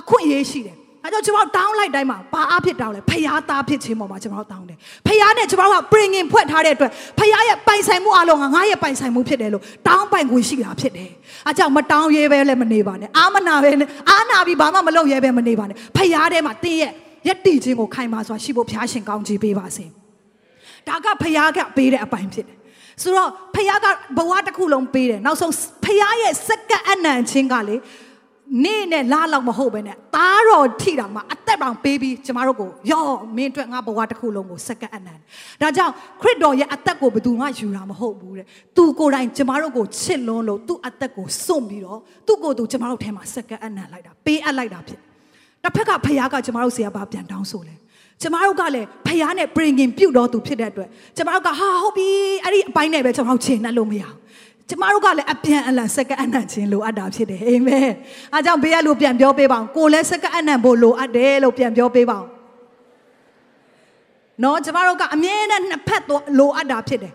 အခွင့်အရေးရှိတယ် အဲကြောင့်ကျွန်တော်တောင်းလိုက်တိုင်းမှာဘာအဖြစ်တောင်းလဲဖျားသားဖြစ်ခြင်းပေါ်မှာကျွန်တော်တောင်းတယ်ဖျားနဲ့ကျွန်တော်က bringing ဖွဲ့ထားတဲ့အတွက်ဖျားရဲ့ပိုင်ဆိုင်မှုအလုံးကငါရဲ့ပိုင်ဆိုင်မှုဖြစ်တယ်လို့တောင်းပိုင်ခွင့်ရှိတာဖြစ်တယ်အဲကြောင့်မတောင်းရဲပဲလည်းမနေပါနဲ့အာမနာပဲအာနာပြီးဘာမှမလုပ်ရဲပဲမနေပါနဲ့ဖျားထဲမှာတင်းရဲ့ယက်တီခြင်းကိုခိုင်မာစွာရှိဖို့ဖျားရှင်ကောင်းချီးပေးပါစေဒါကဖျားကပေးတဲ့အပိုင်ဖြစ်တယ်ဆိုတော့ဖျားကဘဝတစ်ခုလုံးပေးတယ်နောက်ဆုံးဖျားရဲ့စက္ကန့်အနံချင်းကလေ နေ့နဲ့လလောက်မဟုတ်ပဲနဲ့သားတော်ထိတာမှအသက်တောင်ပေးပြီးကျမတို့ကိုယောမင်းအတွက်ငါဘဝတစ်ခုလုံးကိုစက္ကန့်အနံဒါကြောင့်ခရစ်တော်ရဲ့အသက်ကိုဘယ်သူမှယူတာမဟုတ်ဘူးတဲ့သူကိုယ်တိုင်ကျမတို့ကိုချစ်လွန်းလို့သူ့အသက်ကိုစွန့်ပြီးတော့သူ့ကိုယ်သူကျမတို့ထဲမှာစက္ကန့်အနံလိုက်တာပေးအပ်လိုက်တာဖြစ်တစ်ဖက်ကဖခင်ကကျမတို့ဆရာဘာပြန်တောင်းဆိုလဲကျမတို့ကလည်းဖခင်နဲ့ bringing ပြုတ်တော်သူဖြစ်တဲ့အတွက်ကျမတို့ကဟာဟုတ်ပြီအဲ့ဒီအပိုင်းနဲ့ပဲကျမတို့ခြေနှက်လို့မရဘူး ကျမတို့ကလည်းအပြန်အလှန်စက္ကန့်အနံ့ခြင်းလိုအပ်တာဖြစ်တယ်အာမင်အားကြောင့်ဘေးကလူပြန်ပြောပေးပါအောင်ကိုလည်းစက္ကန့်အနံ့ဖို့လိုအပ်တယ်လို့ပြန်ပြောပေးပါအောင်နော်ကျမတို့ကအမြဲတမ်းနှစ်ဖက်လိုအပ်တာဖြစ်တယ်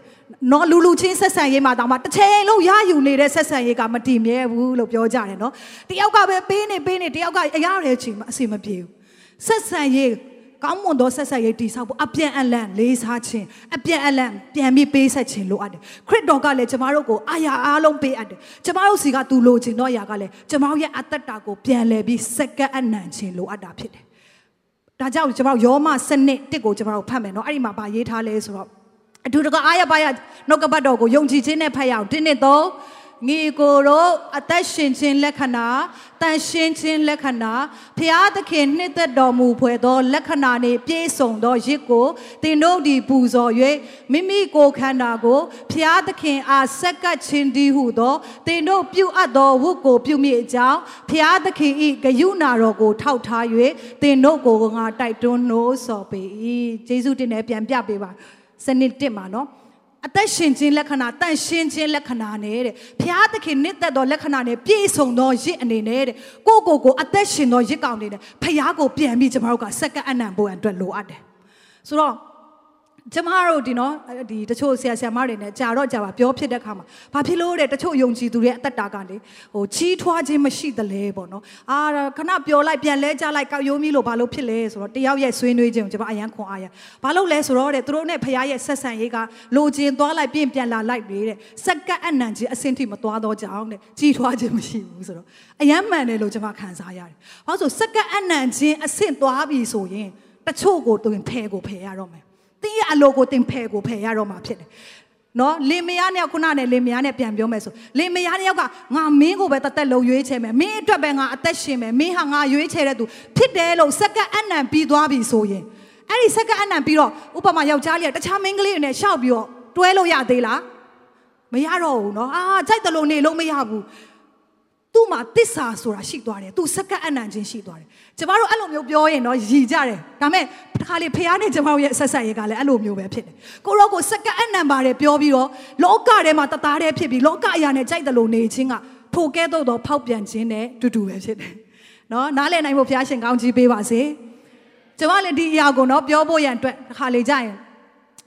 နော်လူလူချင်းဆက်ဆံရေးမှာတောင်မှတစ်ချိန်လုံးရယူနေတဲ့ဆက်ဆံရေးကမတည်မြဲဘူးလို့ပြောကြတယ်နော်တယောက်ကပဲပေးနေပေးနေတယောက်ကအရာရဲချီမအစီမပြေဘူးဆက်ဆံရေး ကောင်းမွန်သောဆက်ဆက်ရေးတည်ဆောက်ဖို့အပြန်အလှန်လေးစားခြင်းအပြန်အလှန်ပြန်ပြီးပေးဆက်ခြင်းလိုအပ်တယ်ခရစ်တော်ကလည်းကျမတို့ကိုအာရအားလုံးပေးအပ်တယ်ကျမတို့စီကသူလိုချင်တော့အရာကလည်းကျမတို့ရဲ့အသက်တာကိုပြန်လည်ပြီးစက္ကန့်အနံခြင်းလိုအပ်တာဖြစ်တယ်ဒါကြောင့်ကျမတို့ယောမစနစ်တစ်ကိုကျမတို့ဖတ်မယ်နော်အဲ့ဒီမှာဗာရေးထားလဲဆိုတော့အတူတကအားရပါရနှုတ်ကပတ်တော်ကိုယုံကြည်ခြင်းနဲ့ဖတ်ရအောင်တင်းနှစ်တော့ ငီကိုတို့အသက်ရှင်ခြင်းလက္ခဏာတန်ရှင်းခြင်းလက္ခဏာဖျားသခင်နှစ်သက်တော်မူဖွယ်သော လက္ခဏာနှင့်ပြည့်စုံသောရစ်ကိုတင်တို့ဒီပူဇော်၍မိမိကိုယ်ခန္ဓာကိုဖျားသခင်အားဆက်ကပ်ခြင်းတည်းဟုသောတင်တို့ပြုအပ်သောဝတ်ကိုပြုမိအကြောင်းဖျားသခင်၏ဂယုဏတော်ကို ထောက်ထား၍တင်တို့ကိုငါတိုက်တွန်းနှိုးဆော်ပေ၏ယေရှုတင်နဲ့ပြန်ပြပေးပါစနစ်တစ်မှာနော် အသက်ရှင်ခြင်းလက္ခဏာတန့်ရှင်းခြင်းလက္ခဏာနဲ့တဲ့ဘုရားသခင်နှစ်သက်သောလက္ခဏာနဲ့ပြည့်စုံသောရစ်အနေနဲ့တဲ့ကိုကိုကိုအသက်ရှင်သောရစ်ကောင်တွေနဲ့ဘုရားကိုပြန်ပြီးကျွန်တော်တို့ကစက္ကအနံဖို့အတွက်လိုအပ်တယ်ဆိုတော့ ကျမတို့ဒီနော်ဒီတချို့ဆရာဆရာမတွေနဲ့ကြာတော့ကြာပါပြောဖြစ်တဲ့ခါမှာဘာဖြစ်လို့တဲ့တချို့ယုံကြည်သူတွေအသက်တာကလေဟိုချီးထွားခြင်းမရှိသလဲပေါ့နော်အာခဏပြောလိုက်ပြန်လဲကြလိုက်ကောက်ရိုးမီလို့ဘာလို့ဖြစ်လဲဆိုတော့တယောက်ရဲ့ဆွေးနွေးခြင်းကိုကျမအရန်ခွန်အားရဘာလို့လဲဆိုတော့တဲ့သူတို့နဲ့ဖခင်ရဲ့ဆက်ဆံရေးကလိုချင်သွားလိုက်ပြင်ပြန်လာလိုက်နေတဲ့စက္ကန့်အနံခြင်းအဆင့်ထိမသွားတော့ကြအောင်တဲ့ကြီးထွားခြင်းမရှိဘူးဆိုတော့အရန်မှန်တယ်လို့ကျမခံစားရတယ်။ဘာလို့ဆိုစက္ကန့်အနံခြင်းအဆင့်သွားပြီဆိုရင်တချို့ကိုသူဖယ်ကိုဖယ်ရတော့မယ် တင်းရဲ့အလိုကိုတင်ဖယ်ကိုဖယ်ရတော့မှာဖြစ်တယ်နော်လင်မယားနဲ့ခုနနဲ့လင်မယားနဲ့ပြန်ပြောမယ်ဆိုလင်မယားတယောက်ကငါမင်းကိုပဲတသက်လုံးရွေးချယ်မယ်မင်းအတွက်ပဲငါအသက်ရှင်မယ်မင်းဟာငါရွေးချယ်တဲ့သူဖြစ်တယ်လို့စက္ကအနံပြီးသွားပြီဆိုရင်အဲ့ဒီစက္ကအနံပြီးတော့ဥပမာယောက်ျားလေးကတခြားမင်းကလေးတွေနဲ့ရှောက်ပြီးတော့တွဲလို့ရသေးလားမရတော့ဘူးနော်အာကြိုက်တယ်လို့နေလို့မရဘူးသူ့ မှာတစ္ဆာဆိုတာရှိသွားတယ်သူစက္ကအနံချင်းရှိသွားတယ်ကျမတို့အဲ့လိုမျိုးပြောရင်တော့ရည်ကြတယ်ဒါပေမဲ့တစ်ခါလေဖះနဲ့ကျမတို့ရဲ့ဆက်ဆက်ရေးကလည်းအဲ့လိုမျိုးပဲဖြစ်တယ်ကိုရောကိုစက္ကအနံပါတယ်ပြောပြီးတော့လောကထဲမှာတသားတည်းဖြစ်ပြီးလောကအရာနဲ့ကြိုက်တယ်လို့နေခြင်းကထိုကဲ့သို့သောဖောက်ပြန်ခြင်းနဲ့တူတူပဲဖြစ်တယ်နော်နားလည်နိုင်ဖို့ဖះရှင်ကောင်းကြီးပေးပါစေကျမလည်းဒီအရာကိုတော့ပြောဖို့ရန်အတွက်တစ်ခါလေကြရင်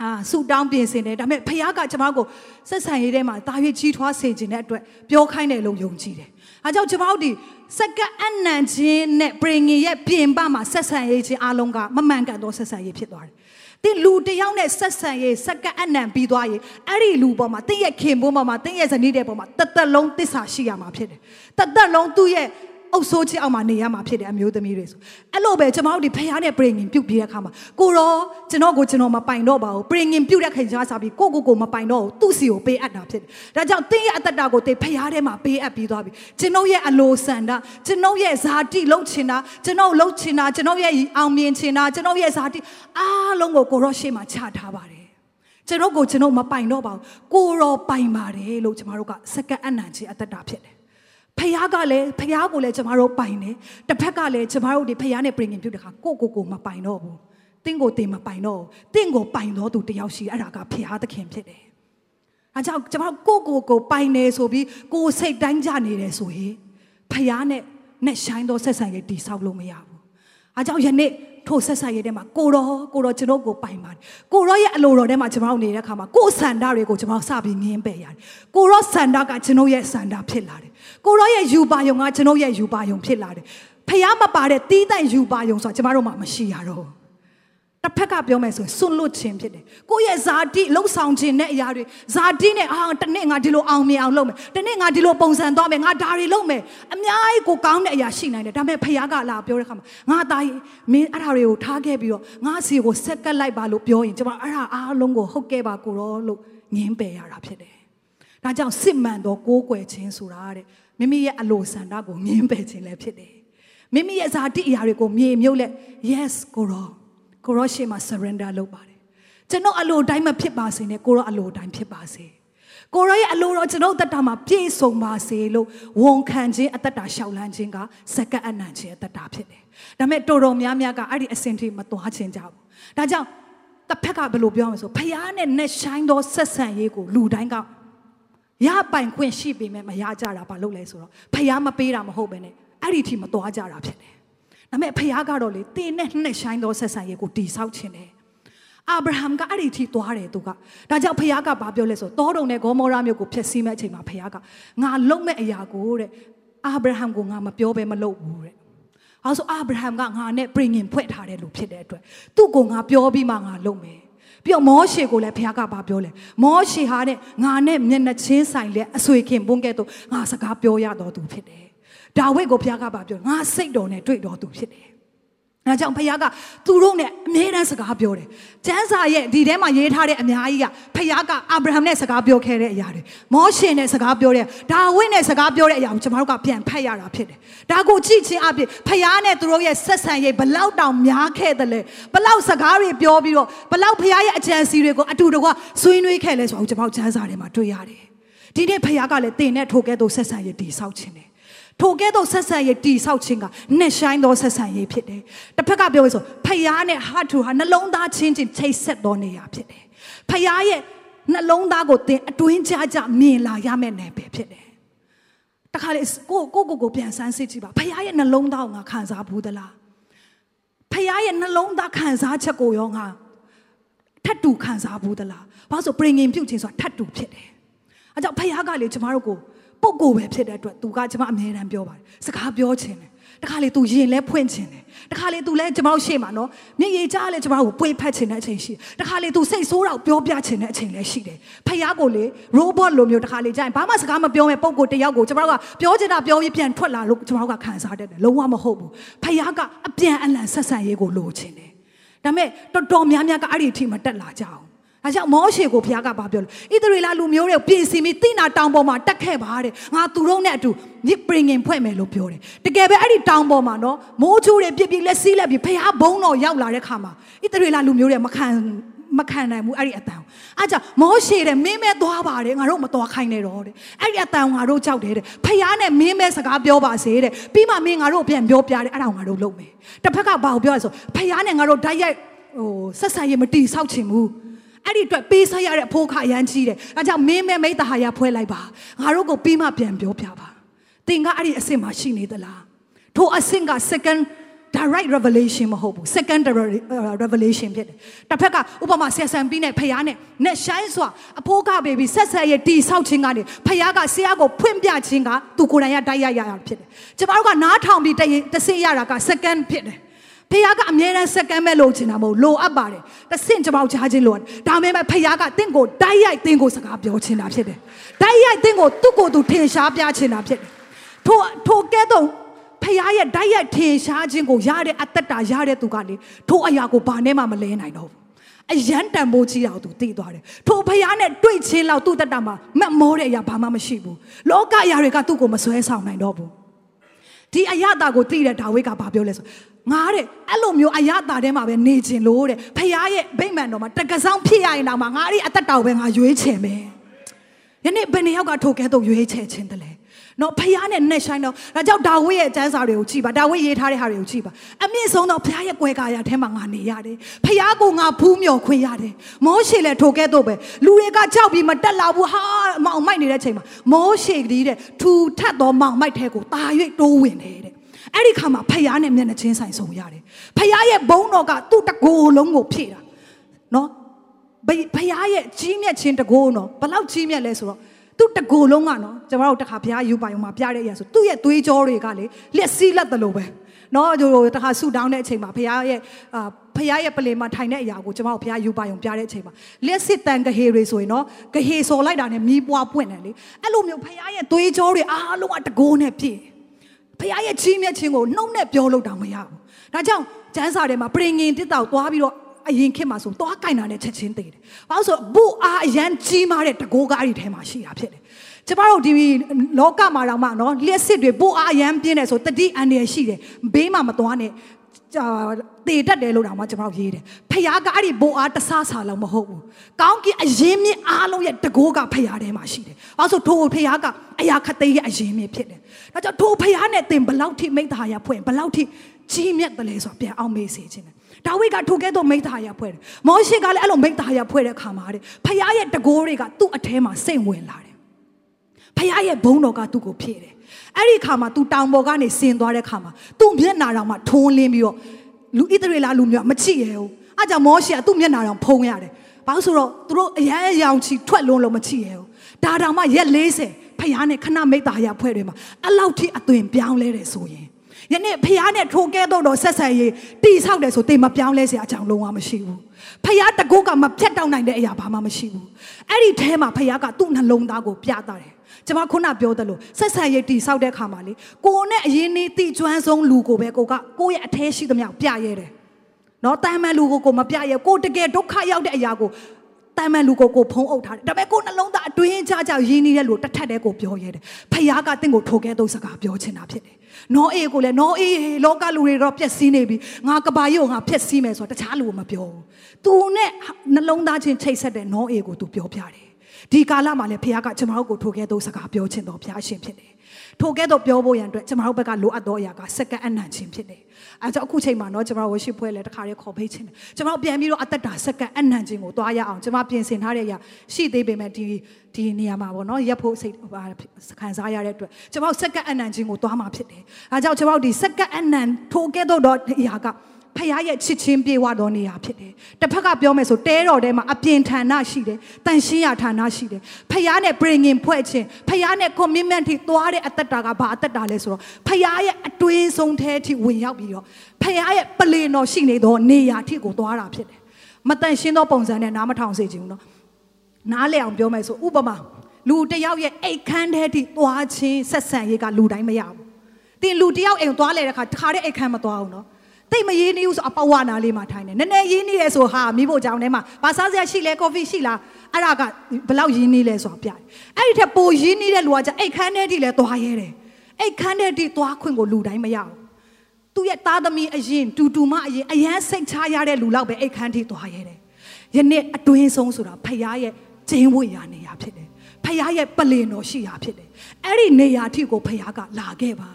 အာဆူတောင်းပြင်ဆင်တယ်ဒါပေမဲ့ဖះကကျမကိုဆက်ဆံရေးထဲမှာတာရွေးကြီးထွားစေခြင်းတဲ့အတွက်ပြောခိုင်းတယ်လို့ယုံကြည်တယ်။ အဲကြောင့်ကျွန်တော်တို့ဒီစက္ကအနံချင်းနဲ့ပြင်ငင်ရဲ့ပြင်ပမှာဆက်ဆံရေးချင်းအလုံးကမမှန်ကန်သောဆက်ဆံရေးဖြစ်သွားတယ်။ဒီလူတယောက်နဲ့ဆက်ဆံရေးစက္ကအနံပြီးသွားရင်အဲ့ဒီလူပေါ်မှာတင်းရဲ့ခင်ပွန်းပေါ်မှာတင်းရဲ့ဇနီးတဲ့ပေါ်မှာတသက်လုံးတစ္ဆာရှိရမှာဖြစ်တယ်။တသက်လုံးသူ့ရဲ့ အုပ်ဆိုးချစ်အောင်မှာနေရမှာဖြစ်တယ်အမျိုးသမီးတွေဆိုအဲ့လိုပဲကျွန်တော်တို့ဒီဖះနဲ့ပြင်ငင်ပြုတ်ပြီးတဲ့အခါမှာကိုရောကျွန်တော်ကိုကျွန်တော်မပိုင်တော့ပါဘူးပြင်ငင်ပြုတ်တဲ့ခင်ကြားစားပြီးကိုကိုကိုမပိုင်တော့ဘူးသူ့စီကိုပေးအပ်တာဖြစ်တယ်ဒါကြောင့်တင်းရဲ့အသက်တာကိုတေဖះထဲမှာပေးအပ်ပြီးသွားပြီကျွန်တော်ရဲ့အလိုဆန္ဒကျွန်တော်ရဲ့ဇာတိလုံးချင်တာကျွန်တော်လှုပ်ချင်တာကျွန်တော်ရဲ့အောင်မြင်ချင်တာကျွန်တော်ရဲ့ဇာတိအားလုံးကိုကိုရောရှေ့မှာချထားပါတယ်ကျွန်တော်ကိုကျွန်တော်မပိုင်တော့ပါဘူးကိုရောပိုင်ပါတယ်လို့ကျွန်တော်တို့ကစက္ကန့်အနံချင်းအသက်တာဖြစ်တယ် ဖះကလည်းဖះကိုလည်းကျမတို့ပိုင်တယ်တစ်ဖက်ကလည်းကျမတို့ဒီဖះနဲ့ပြင်ရင်ပြုတ်တဲ့ခါကိုကိုကိုမပိုင်တော့ဘူးတင့်ကိုတင်မပိုင်တော့တင့်ကိုပိုင်တော့သူတယောက်ရှိအဲ့ဒါကဖះသခင်ဖြစ်တယ်အဲကြောင့်ကျမတို့ကိုကိုကိုပိုင်နေဆိုပြီးကိုစိတ်တိုင်းကြနေတယ်ဆိုရင်ဖះနဲ့နဲ့ရှိုင်းတော့ဆက်ဆံရေးတည်ဆောက်လို့မရဘူးအဲကြောင့်ယနေ့ထိုဆက်ဆက်ရေးထဲမှာကိုတော်ကိုတော်ကျွန်တော်ကိုပိုင်ပါတယ်ကိုတော်ရဲ့အလိုတော်ထဲမှာကျွန်တော်နေတဲ့အခါမှာကိုယ်ဆန္ဒတွေကိုကျွန်တော်စပြီးငင်းပယ်ရတယ်ကိုတော်ဆန္ဒကကျွန်တော်ရဲ့ဆန္ဒဖြစ်လာတယ် ကိုတော်ရဲ့ယူပါယုံကကျွန်တော်ရဲ့ယူပါယုံဖြစ်လာတယ်ဖះမပါတဲ့တီးတန့်ယူပါယုံဆိုတာကျွန်တော်တို့မှမရှိရတော့တစ်ဖက်ကပြောမယ်ဆိုရင်စွန့်လွတ်ခြင်းဖြစ်တယ်ကိုယ့်ရဲ့ဇာတိလှုပ်ဆောင်ခြင်းနဲ့အရာတွေဇာတိနဲ့အာတနေ့ငါဒီလိုအောင်မြင်အောင်လုပ်မယ်တနေ့ငါဒီလိုပုံစံသွားမယ်ငါဒါတွေလုပ်မယ်အများကြီးကိုကောင်းတဲ့အရာရှိနိုင်တယ်ဒါပေမဲ့ဖခင်ကလာပြောတဲ့ခါမှာငါသားကြီးမင်းအဲ့ဒါတွေကိုထားခဲ့ပြီးတော့ငါစီကိုဆက်ကပ်လိုက်ပါလို့ပြောရင်ကျွန်မအဲ့ဒါအားလုံးကိုဟုတ်ကဲ့ပါကိုရောလို့ငင်းပယ်ရတာဖြစ်တယ်ဒါကြောင့်စစ်မှန်သောကိုးကွယ်ခြင်းဆိုတာတဲ့ မိမိရဲ့အလိုဆန္ဒကိုငင်းပယ်ခြင်းလည်းဖြစ်တယ်မိမိရဲ့ဇာတိအရာတွေကိုမြေမြုပ်လက် yes ကိုရောကိုရောရှေ့မှာ surrender လုပ်ပါတယ်ကျွန်တော်အလိုတိုင်းမဖြစ်ပါစေနဲ့ကိုရောအလိုတိုင်းဖြစ်ပါစေကိုရောရဲ့အလိုတော်ကျွန်တော်တက်တာမှာပြည့်စုံပါစေလို့ဝန်ခံခြင်းအသက်တာရှောက်လန်းခြင်းကစက္ကအနံ့ခြင်းအသက်တာဖြစ်တယ်ဒါပေမဲ့တော်တော်များများကအဲ့ဒီအစဉ်ထိမသွားခြင်းကြဘူးဒါကြောင့်တစ်ဖက်ကဘယ်လိုပြောမလဲဆိုဖျားနဲ့နဲ့ရှိုင်းသောဆက်ဆံရေးကိုလူတိုင်းက ရပိုင်ခွင့်ရှိပေမဲ့မရကြတာဘာလို့လဲဆိုတော့ဖះမပေးတာမဟုတ်ပဲနဲ့အဲ့ဒီအထိမသွားကြတာဖြစ်တယ်။ဒါပေမဲ့ဖះကတော့လေတင်းနဲ့နှစ်ဆိုင်သောဆက်ဆံရေးကိုတည်ဆောက်ခြင်းတယ်။အာဗြဟံကအဲ့ဒီအထိသွားတယ်သူက။ဒါကြောင့်ဖះကဘာပြောလဲဆိုတော့တောတုံနဲ့ဂေါမောရမြို့ကိုဖျက်ဆီးမဲ့အချိန်မှာဖះကငါလုံမဲ့အရာကိုတဲ့အာဗြဟံကိုငါမပြောဘဲမလုပ်ဘူးတဲ့။အဲဆိုအာဗြဟံကငါနဲ့ပြင်ရင်ဖွဲ့ထားတဲ့လူဖြစ်တဲ့အတွက်သူ့ကိုငါပြောပြီးမှငါလုပ်မယ်။ ပြီးတော့မောရှေကိုလည်းဘုရားကဘာပြောလဲမောရှေဟာတဲ့ငါနဲ့မျက်နှာချင်းဆိုင်လဲအဆွေခင်ပွန်းကဲ့သို့ငါစကားပြောရတော်သူဖြစ်တယ်ဒါဝိဒ်ကိုဘုရားကဘာပြောငါစိတ်တော်နဲ့တွေ့တော်သူဖြစ်တယ်။ အဲကြောင့်ဘုရားကသူတို့နဲ့အမြဲတမ်းစကားပြောတယ်။ကျမ်းစာရဲ့ဒီထဲမှာရေးထားတဲ့အများကြီးကဘုရားကအာဗြဟံနဲ့စကားပြောခဲ့တဲ့အရာတွေ။မောရှေနဲ့စကားပြောတဲ့ဒါဝိဒ်နဲ့စကားပြောတဲ့အရာကိုကျွန်တော်တို့ကပြန်ဖတ်ရတာဖြစ်တယ်။ဒါကိုကြည့်ချင်းအပြင်ဘုရားနဲ့သူတို့ရဲ့ဆက်ဆံရေးဘလောက်တောင်များခဲ့တယ်လဲ။ဘလောက်စကားတွေပြောပြီးတော့ဘလောက်ဘုရားရဲ့အကြံစီတွေကိုအတူတကွဆွေးနွေးခဲ့လဲဆိုတော့ကျွန်တော်ကျမ်းစာထဲမှာတွေ့ရတယ်။ဒီနေ့ဘုရားကလည်းတင်နဲ့ထိုကဲ့သို့ဆက်ဆံရေးတည်ဆောက်ခြင်းတယ် ထိုကဲ့သို့ဆက်ဆံရေးတည်ဆောက်ခြင်းကနှက်ဆိုင်သောဆက်ဆံရေးဖြစ်တယ်။တစ်ဖက်ကပြောလို့ဆိုဖယားနဲ့ heart to heart နှလုံးသားချင်းချင်းချိတ်ဆက်သောနေရာဖြစ်တယ်။ဖယားရဲ့နှလုံးသားကိုသင်အတွင်းကြကြမြင်လာရမယ့်နယ်ပယ်ဖြစ်တယ်။တခါလေကိုကိုကိုကိုပြန်ဆန်းစစ်ကြည့်ပါ။ဖယားရဲ့နှလုံးသားကိုငါခံစားဘူးသလား။ဖယားရဲ့နှလုံးသားခံစားချက်ကိုရောငါထတ်တူခံစားဘူးသလား။ဘာလို့ဆိုပရင်ငင်ပြုတ်ခြင်းဆိုတာထတ်တူဖြစ်တယ်။အဲကြောင့်ဖယားကလေကျမတို့ကို ပုပ်ကိုပဲဖြစ်တဲ့အတွက်သူကကျွန်မအမြဲတမ်းပြောပါတယ်စကားပြောခြင်းတယ်တခါလေ तू ရင်လဲဖွင့်ခြင်းတယ်တခါလေ तू လဲကျွန်တော်ရှေ့မှာနော်မျက်ရည်ကြားလဲကျွန်တော်ကိုပွေဖက်ခြင်းတဲ့အချိန်ရှိတခါလေ तू စိတ်ဆိုးတော့ပြောပြခြင်းတဲ့အချိန်လည်းရှိတယ်ဖယားကိုလေ robot လိုမျိုးတခါလေကြာရင်ဘာမှစကားမပြောမဲ့ပုံကိုတယောက်ကိုကျွန်တော်ကပြောချင်တာပြောပြီးပြန်ထွက်လာလို့ကျွန်တော်ကခံစားတတ်တယ်လုံးဝမဟုတ်ဘူးဖယားကအပြန်အလှန်ဆက်ဆံရေးကိုလိုချင်တယ်ဒါပေမဲ့တော်တော်များများကအဲ့ဒီအထိမတက်လာကြအောင် ဒါကြောင့်မောရှေကိုဘုရားကဘာပြောလဲဣသရေလလူမျိုးတွေကိုပြင်ဆင်ပြီးတိနာတောင်ပေါ်မှာတက်ခဲ့ပါတဲ့ငါသူတို့နဲ့အတူမြစ်ပရင်ငင်ဖွဲ့မယ်လို့ပြောတယ်တကယ်ပဲအဲ့ဒီတောင်ပေါ်မှာနော်မိုးချိုးတွေပြစ်ပြီးလက်စီးလက်ပြီးဘုရားဘုံတော်ရောက်လာတဲ့ခါမှာဣသရေလလူမျိုးတွေမခံမခံနိုင်ဘူးအဲ့ဒီအတန်အားကြောင့်မောရှေတဲ့မင်းမဲသွားပါတယ်ငါတို့မသွားခိုင်းနဲ့တော့တဲ့အဲ့ဒီအတန်ငါတို့ကြောက်တယ်တဲ့ဖယားနဲ့မင်းမဲစကားပြောပါစေတဲ့ပြီးမှမင်းငါတို့ပြန်ပြောပြတယ်အဲ့ဒါငါတို့လုပ်မယ်တစ်ဖက်ကဘာကိုပြောရဆိုဖယားနဲ့ငါတို့ဓာတ်ရိုက်ဟိုဆက်ဆံရေးမတီဆောက်ချင်ဘူး အဲ့ဒီအတွက်ပေးဆက်ရတဲ့အဖိုးခအရန်ကြီးတယ်။ဒါကြောင့်မင်းမဲမိတ္တဟာရဖွဲလိုက်ပါ။ငါတို့ကိုပြီးမှပြန်ပြောပြပါ။သင်ကအဲ့ဒီအဆင့်မှာရှိနေသလား။ထိုအဆင့်က second direct revelation မဟုတ်ဘူး secondary revelation ဖြစ်တယ်။တစ်ဖက်ကဥပမာဆက်ဆံပြီးနဲ့ဖယားနဲ့နဲ့ရှိုင်းစွာအဖိုးကဘေဘီဆက်ဆက်ရဲ့တီဆောက်ခြင်းကနေဖယားကဆရာကိုဖွင့်ပြခြင်းကသူကိုယ်တိုင်ရတိုက်ရရတာဖြစ်တယ်။ကျမတို့ကနားထောင်ပြီးတဆင့်ရတာက second ဖြစ်တယ်။ ဖခင်ကအမြဲတမ်းစက္ကန့်မဲ့လို့ချင်တာမဟုတ်လိုအပ်ပါတယ်တဆင့်ကြောင်ချားခြင်းလို့ဒါပေမဲ့ဖခင်ကတင့်ကိုတိုက်ရိုက်တင့်ကိုစကားပြောချင်တာဖြစ်တယ်တိုက်ရိုက်တင့်ကိုသူ့ကိုယ်သူထင်ရှားပြချင်တာဖြစ်တယ်ထိုထိုကဲ့သို့ဖခင်ရဲ့တိုက်ရိုက်ထင်ရှားခြင်းကိုရတဲ့အသက်တာရတဲ့သူကလေထိုအရာကိုဘာနဲ့မှမလဲနိုင်တော့ဘူးအယံတန်ဖိုးကြီးတာကိုသူသိသွားတယ်ထိုဖယားနဲ့တွေ့ချင်းလောက်သူ့တက်တာမှာမက်မောတဲ့အရာဘာမှမရှိဘူးလောကအရာတွေကသူ့ကိုမဆွဲဆောင်နိုင်တော့ဘူးဒီအယတာကိုသိတဲ့ဒါဝိဒ်ကဘာပြောလဲဆို ငါတဲ့အဲ့လိုမျိုးအယတာထဲမှာပဲနေခြင်းလို့တဲ့ဖခင်ရဲ့ဗိမ္မာန်တော်မှာတကဆောင်ဖြစ်ရရင်တော့မှငါအဲ့ဒီအသက်တော်ပဲငါရွေးချယ်မယ်ယနေ့ဘယ်နှယောက်ကထိုကဲတော့ရွေးချယ်ခြင်းတလဲနော်ဖခင်နဲ့နဲ့ဆိုင်တော့ဒါကြောင့်ဒါဝိဒ်ရဲ့ကျမ်းစာတွေကိုကြည့်ပါဒါဝိဒ်ရေးထားတဲ့ဟာတွေကိုကြည့်ပါအမြင့်ဆုံးတော့ဖခင်ရဲ့ကွယ်ကာယာထဲမှာငါနေရတယ်ဖခင်ကိုငါဖူးမြော်ခွင့်ရတယ်မောရှေလည်းထိုကဲတော့ပဲလူတွေကကြောက်ပြီးမတက်လာဘူးဟာမောင်မိုက်နေတဲ့ချိန်မှာမောရှေကလေးတဲ့ထူထပ်သောမောင်မိုက်ထဲကိုတာ၍တိုးဝင်တယ်တဲ့ အဲ့ဒီခါမှာဖယားနဲ့မျက်နှာချင်းဆိုင်ဆုံရတယ်ဖယားရဲ့ဘုံတော်ကသူ့တကိုယ်လုံးကိုဖြည့်တာနော်ဖယားရဲ့ကြီးမြတ်ခြင်းတကိုယ်နော်ဘလောက်ကြီးမြတ်လဲဆိုတော့သူ့တကိုယ်လုံးကနော်ကျွန်တော်တို့တခါဘုရားယူပါယုံမှာပြတဲ့အရာဆိုသူ့ရဲ့သွေးကြောတွေကလေလက်စီးလက်တယ်လို့ပဲနော်ဟိုတခါဆူတောင်းတဲ့အချိန်မှာဘုရားရဲ့အာဘုရားရဲ့ပလင်မှာထိုင်တဲ့အရာကိုကျွန်တော်ဘုရားယူပါယုံပြတဲ့အချိန်မှာလက်စစ်တန်ကဟေတွေဆိုရင်နော်ကဟေစော်လိုက်တာနဲ့မီးပွားပွင့်တယ်လေအဲ့လိုမျိုးဘုရားရဲ့သွေးကြောတွေအားလုံးကတကိုးနဲ့ပြည့် ဖခင်ရဲ့ချီးမြှင့်ခြင်းကိုနှုတ်နဲ့ပြောလို့တောင်မရဘူး။ဒါကြောင့်ကျမ်းစာထဲမှာပြင်ငင်တစ်တောက်သွားပြီးတော့အရင်ခေတ်မှာဆိုသွားကင်တာနဲ့ချက်ချင်းသေးတယ်။ဘာလို့ဆိုဘူအားအရန်ကြီးမားတဲ့တကိုးကားတွေထဲမှာရှိတာဖြစ်တယ်။ကျမတို့ဒီလောကမှာတော့မှနော်လျှက်စစ်တွေဘူအားအရန်ပြင်းတယ်ဆိုတတိအန်ရရှိတယ်။ဘေးမှာမသွားနဲ့ တည်တတ်တယ်လို့တောင်မှကျွန်တော်ရေးတယ်ဖခင်ကအဲ့ဒီဘိုးအားတဆဆာလောက်မဟုတ်ဘူးကောင်းကင်အရင်မြင့်အားလုံးရဲ့တကိုးကဖခင်ထဲမှာရှိတယ်ဘာလို့ဆိုထိုဖခင်ကအရာခသိရဲ့အရင်မြင့်ဖြစ်တယ်ဒါကြောင့်ထိုဖခင်နဲ့သင်ဘလောက်ထိမိသားရဖွင့်ဘလောက်ထိကြီးမြတ်တယ်လဲဆိုတော့ပြန်အောင်မေးစေခြင်းတယ်ဒါဝိဒ်ကထိုကဲတော့မိသားရဖွဲ့တယ်မောရှေကလည်းအဲ့လိုမိသားရဖွဲ့တဲ့ခါမှာတဲ့ဖခင်ရဲ့တကိုးတွေကသူ့အထဲမှာစိတ်ဝင်လာတယ်ဖခင်ရဲ့ဘုန်းတော်ကသူ့ကိုဖြည့်တယ် အဲ့ဒီခါမှာ तू တောင်ပေါ်ကနေဆင်းသွားတဲ့ခါမှာသူ့မျက်နာတော်မှာထွန်းလင်းပြီးတော့လူဣသရေလလူမျိုးကမချစ်ရဘူးအဲ့ကြောင့်မောရှေကသူ့မျက်နာတော်ဖုံးရတယ်ဘာလို့ဆိုတော့သူတို့အရန်အယောင်ချီထွက်လွန်းလို့မချစ်ရဘူးဒါတောင်မှရက်40ဖခင်နဲ့ခဏမိတ်သားရဖွဲ့တွေမှာအဲ့လောက်ထိအသွင်ပြောင်းလဲတယ်ဆိုရင်ယနေ့ဖခင်နဲ့ထိုကဲတော့တော့ဆက်ဆံရေးတိဆောက်တယ်ဆိုတင်မပြောင်းလဲစရာအကြောင်းလုံးဝမရှိဘူးဖခင်တကုတ်ကမဖြတ်တောက်နိုင်တဲ့အရာဘာမှမရှိဘူးအဲ့ဒီထဲမှာဖခင်ကသူ့နှလုံးသားကိုပြတာတယ် ကျွန်မခုနပြောသလိုဆက်ဆံရေးတိဆောက်တဲ့ခါမှာလေကိုနဲ့အရင်နေ့တိကျွမ်းဆုံးလူကိုပဲကိုကကိုရဲ့အထဲရှိသမျှပြရဲတယ်နော်တမ်းမဲ့လူကိုကိုမပြရဲကိုတကယ်ဒုက္ခရောက်တဲ့အရာကိုတမ်းမဲ့လူကိုကိုဖုံးအုပ်ထားတယ်ဒါပေမဲ့ကိုနှလုံးသားအတွင်းကြကြရင်းနေတဲ့လူတစ်ထက်တည်းကိုပြောရဲတယ်ဖခင်ကတင့်ကိုထိုကဲတော့စကားပြောချင်တာဖြစ်တယ်နောအေးကိုလည်းနောအေးလောကလူတွေတော့ပျက်စီးနေပြီငါကဘာရုံငါဖျက်စီးမယ်ဆိုတော့တခြားလူကမပြောဘူး။ तू နဲ့နှလုံးသားချင်းချိတ်ဆက်တဲ့နောအေးကို तू ပြောပြတယ်။ ဒီကာလမှာလည်းဘုရားကကျွန်တော်တို့ကိုထိုကဲ့သို့စကားပြောခြင်းတော်ဘုရားရှင်ဖြစ်တယ်ထိုကဲ့သို့ပြောဖို့ရန်အတွက်ကျွန်တော်တို့ဘက်ကလိုအပ်သောအရာကစက္ကန့်အနှံ့ခြင်းဖြစ်တယ်အဲကြောင့်အခုချိန်မှာနော်ကျွန်တော်ဝရှိပွဲလဲတခါတည်းခေါ်ဖိတ်ခြင်းတယ်ကျွန်တော်ပြန်ပြီးတော့အသက်တာစက္ကန့်အနှံ့ခြင်းကိုတွားရအောင်ကျွန်မပြင်ဆင်ထားတဲ့အရာရှိသေးပေမဲ့ဒီဒီနေရာမှာပေါ့နော်ရပ်ဖို့စိတ်ခံစားရတဲ့အတွက်ကျွန်တော်စက္ကန့်အနှံ့ခြင်းကိုတွားမှာဖြစ်တယ်အဲကြောင့်ကျွန်တော်ဒီစက္ကန့်အနှံ့ထိုကဲ့သို့တော့အရာက ဖခင်ရဲ့ချစ်ချင်းပြေဝတော်နေရာဖြစ်တယ်။တစ်ဖက်ကပြောမယ်ဆိုတဲတော်ထဲမှာအပြင်ဌာနရှိတယ်။တန်ရှင်းရဌာနရှိတယ်။ဖခင်နဲ့ bringing ဖွဲ့ခြင်းဖခင်နဲ့ commitment ထိသွားတဲ့အသက်တာကဘာအသက်တာလဲဆိုတော့ဖခင်ရဲ့အတွင်းဆုံးထဲထိဝင်ရောက်ပြီးတော့ဖခင်ရဲ့ပလင်တော်ရှိနေသောနေရာထိကိုသွားတာဖြစ်တယ်။မတန်ရှင်းသောပုံစံနဲ့နားမထောင်စေချင်ဘူးနော်။နားလေအောင်ပြောမယ်ဆိုဥပမာလူတယောက်ရဲ့အိတ်ခမ်းထဲထိသွားခြင်းဆက်ဆံရေးကလူတိုင်းမရဘူး။တင်လူတယောက်အိမ်သွားလဲတဲ့ခါတခါတဲ့အိတ်ခမ်းမသွားဘူးနော်။ တိတ်မရေးနေဘူးဆိုအပဝနာလေးမှာထိုင်တယ်နည်းနည်းရေးနေတယ်ဆိုဟာမိဖို့ကြောင်ထဲမှာဘာစားစရာရှိလဲကော်ဖီရှိလားအဲ့ဒါကဘလောက်ရေးနေလဲဆိုတာပြတယ်အဲ့ဒီထက်ပိုရေးနေတဲ့လူကကြအိတ်ခမ်းထဲထိလဲသွားရဲတယ်အိတ်ခမ်းထဲထိသွားခွင့်ကိုလူတိုင်းမရဘူးသူ့ရဲ့သားသမီးအရင်တူတူမအရင်အရန်စိတ်ချရတဲ့လူလောက်ပဲအိတ်ခမ်းထိသွားရဲတယ်ယနေ့အတွင်းဆုံးဆိုတာဖခင်ရဲ့ကျင်းဝတ်ရာနေရာဖြစ်တယ်ဖခင်ရဲ့ပလင်တော်ရှိရာဖြစ်တယ်အဲ့ဒီနေရာထိကိုဖခင်ကလာခဲ့ပါ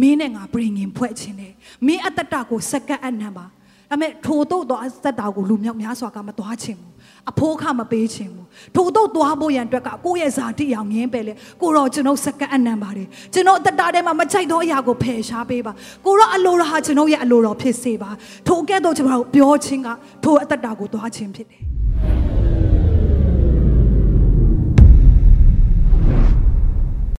မင်းနဲ့ငါ bringing ဖွဲ့ခြင်းနဲ့မင်းအတ္တတာကိုစက္ကန့်အနံပါဒါပေမဲ့ထိုတို့တော့အတ္တတာကိုလူမြောက်များစွာကမသွားခြင်းဘူးအဖိုးခမပေးခြင်းဘူးထိုတို့သွားဖို့ရန်အတွက်ကကိုယ့်ရဲ့ဇာတိအောင်ငင်းပဲလေကိုတော့ကျွန်တော်စက္ကန့်အနံပါတယ်ကျွန်တော်အတ္တတာထဲမှာမချိုက်တော့အရာကိုဖယ်ရှားပေးပါကိုတော့အလိုတော်ဟာကျွန်တော်ရဲ့အလိုတော်ဖြစ်စေပါထိုကဲ့သို့ကျွန်တော်ပြောခြင်းကထိုအတ္တတာကိုသွားခြင်းဖြစ်တယ်